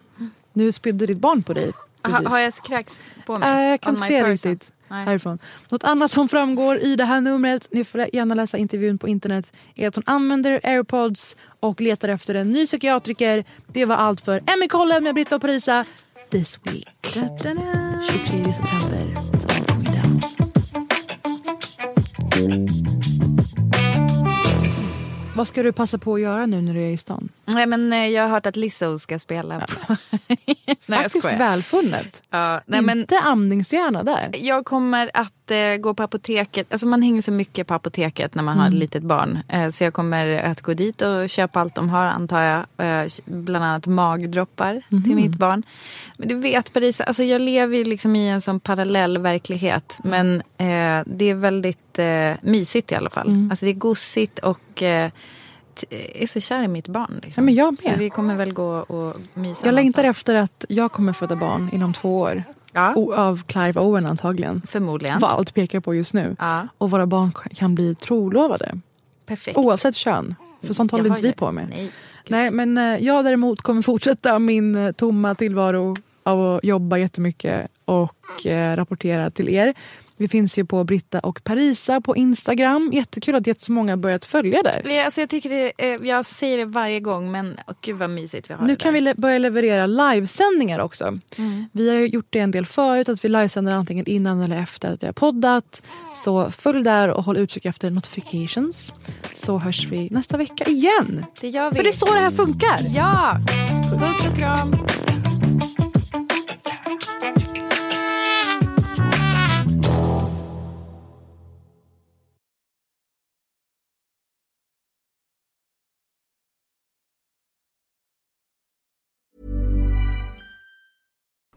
C: Nu spydde ditt barn på dig.
D: Ha, har jag kräks på mig?
C: Eh, jag kan
D: my
C: se
D: person?
C: riktigt
D: Nej.
C: härifrån. Något annat som framgår i det här numret, ni får gärna läsa intervjun på internet, är att hon använder airpods och letar efter en ny psykiatriker. Det var allt för Emmy-kollen med Britta och Parisa this week. 23 september. Vad ska du passa på att göra nu när du är i stan?
D: Nej, men eh, jag har hört att Lizzo ska spela. På... Nej,
C: Faktiskt välfunnet.
D: Ja, nej, men
C: Inte amningshjärna där.
D: jag kommer att eh, gå på apoteket. Alltså man hänger så mycket på apoteket när man har ett
C: Mm.
D: litet barn. Eh, så jag kommer att gå dit och köpa allt de har antar jag. Eh, bland annat magdroppar
C: Mhm.
D: till mitt barn. Men du vet Parisa, alltså jag lever ju liksom i en sån parallell verklighet. Men eh, det är väldigt eh, mysigt i alla fall.
C: Mm.
D: Alltså det är gosigt och är så kär i mitt barn. Liksom.
C: Ja, men jag
D: Så
C: med.
D: vi kommer väl gå och mysa
C: Jag längtar
D: någonstans.
C: efter att jag kommer föda barn inom två år. O- av Clive Owen antagligen.
D: Förmodligen.
C: Vad allt pekar på just nu.
D: Ja.
C: Och våra barn kan bli trolovade.
D: Perfekt.
C: Oavsett kön. För sånt håller inte vi
D: ja.
C: på med.
D: Nej.
C: Nej, men eh, jag däremot kommer fortsätta min eh, tomma tillvaro av att jobba jättemycket och eh, rapportera till er. Vi finns ju på Britta och Parisa på Instagram. Jättekul att jättemånga har börjat följa där.
D: Alltså jag, tycker det, eh, jag säger det varje gång men åh, gud vad mysigt vi har
C: Nu kan vi le- börja leverera livesändningar också.
D: Mm.
C: Vi har gjort det en del förut, att vi livesänder antingen innan eller efter att vi har poddat. Så följ där och håll utkik efter notifications. Så hörs vi nästa vecka igen.
D: Det gör vi.
C: För det är så det här funkar.
D: Ja! Puss och kram.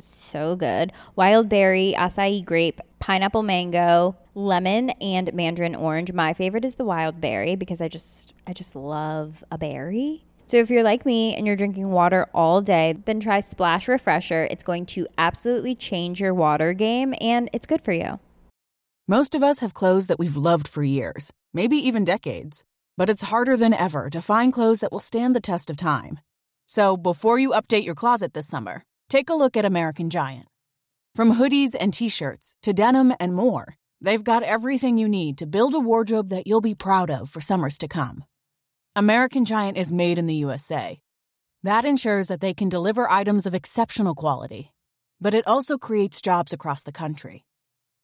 B: so good. Wild berry, acai grape, pineapple mango, lemon, and mandarin orange. My favorite is the wild berry because I just I just love a berry. So if you're like me and you're drinking water all day, then try Splash Refresher. It's going to absolutely change your water game and it's good for you.
M: Most of us have clothes that we've loved for years, maybe even decades. But it's harder than ever to find clothes that will stand the test of time. So before you update your closet this summer, take a look at American Giant. From hoodies and t shirts to denim and more, they've got everything you need to build a wardrobe that you'll be proud of for summers to come. American Giant is made in the USA. That ensures that they can deliver items of exceptional quality, but it also creates jobs across the country.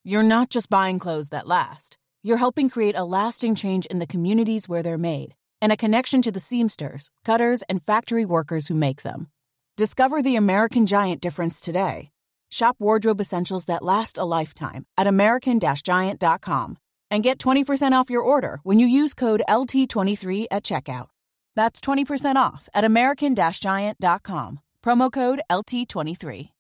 M: You're not just buying clothes that last, you're helping create a lasting change in the communities where they're made and a connection to the seamsters, cutters, and factory workers who make them. Discover the American Giant difference today. Shop wardrobe essentials that last a lifetime at American Giant.com and get 20% off your order when you use code LT23 at checkout. That's 20% off at American Giant.com. Promo code LT23.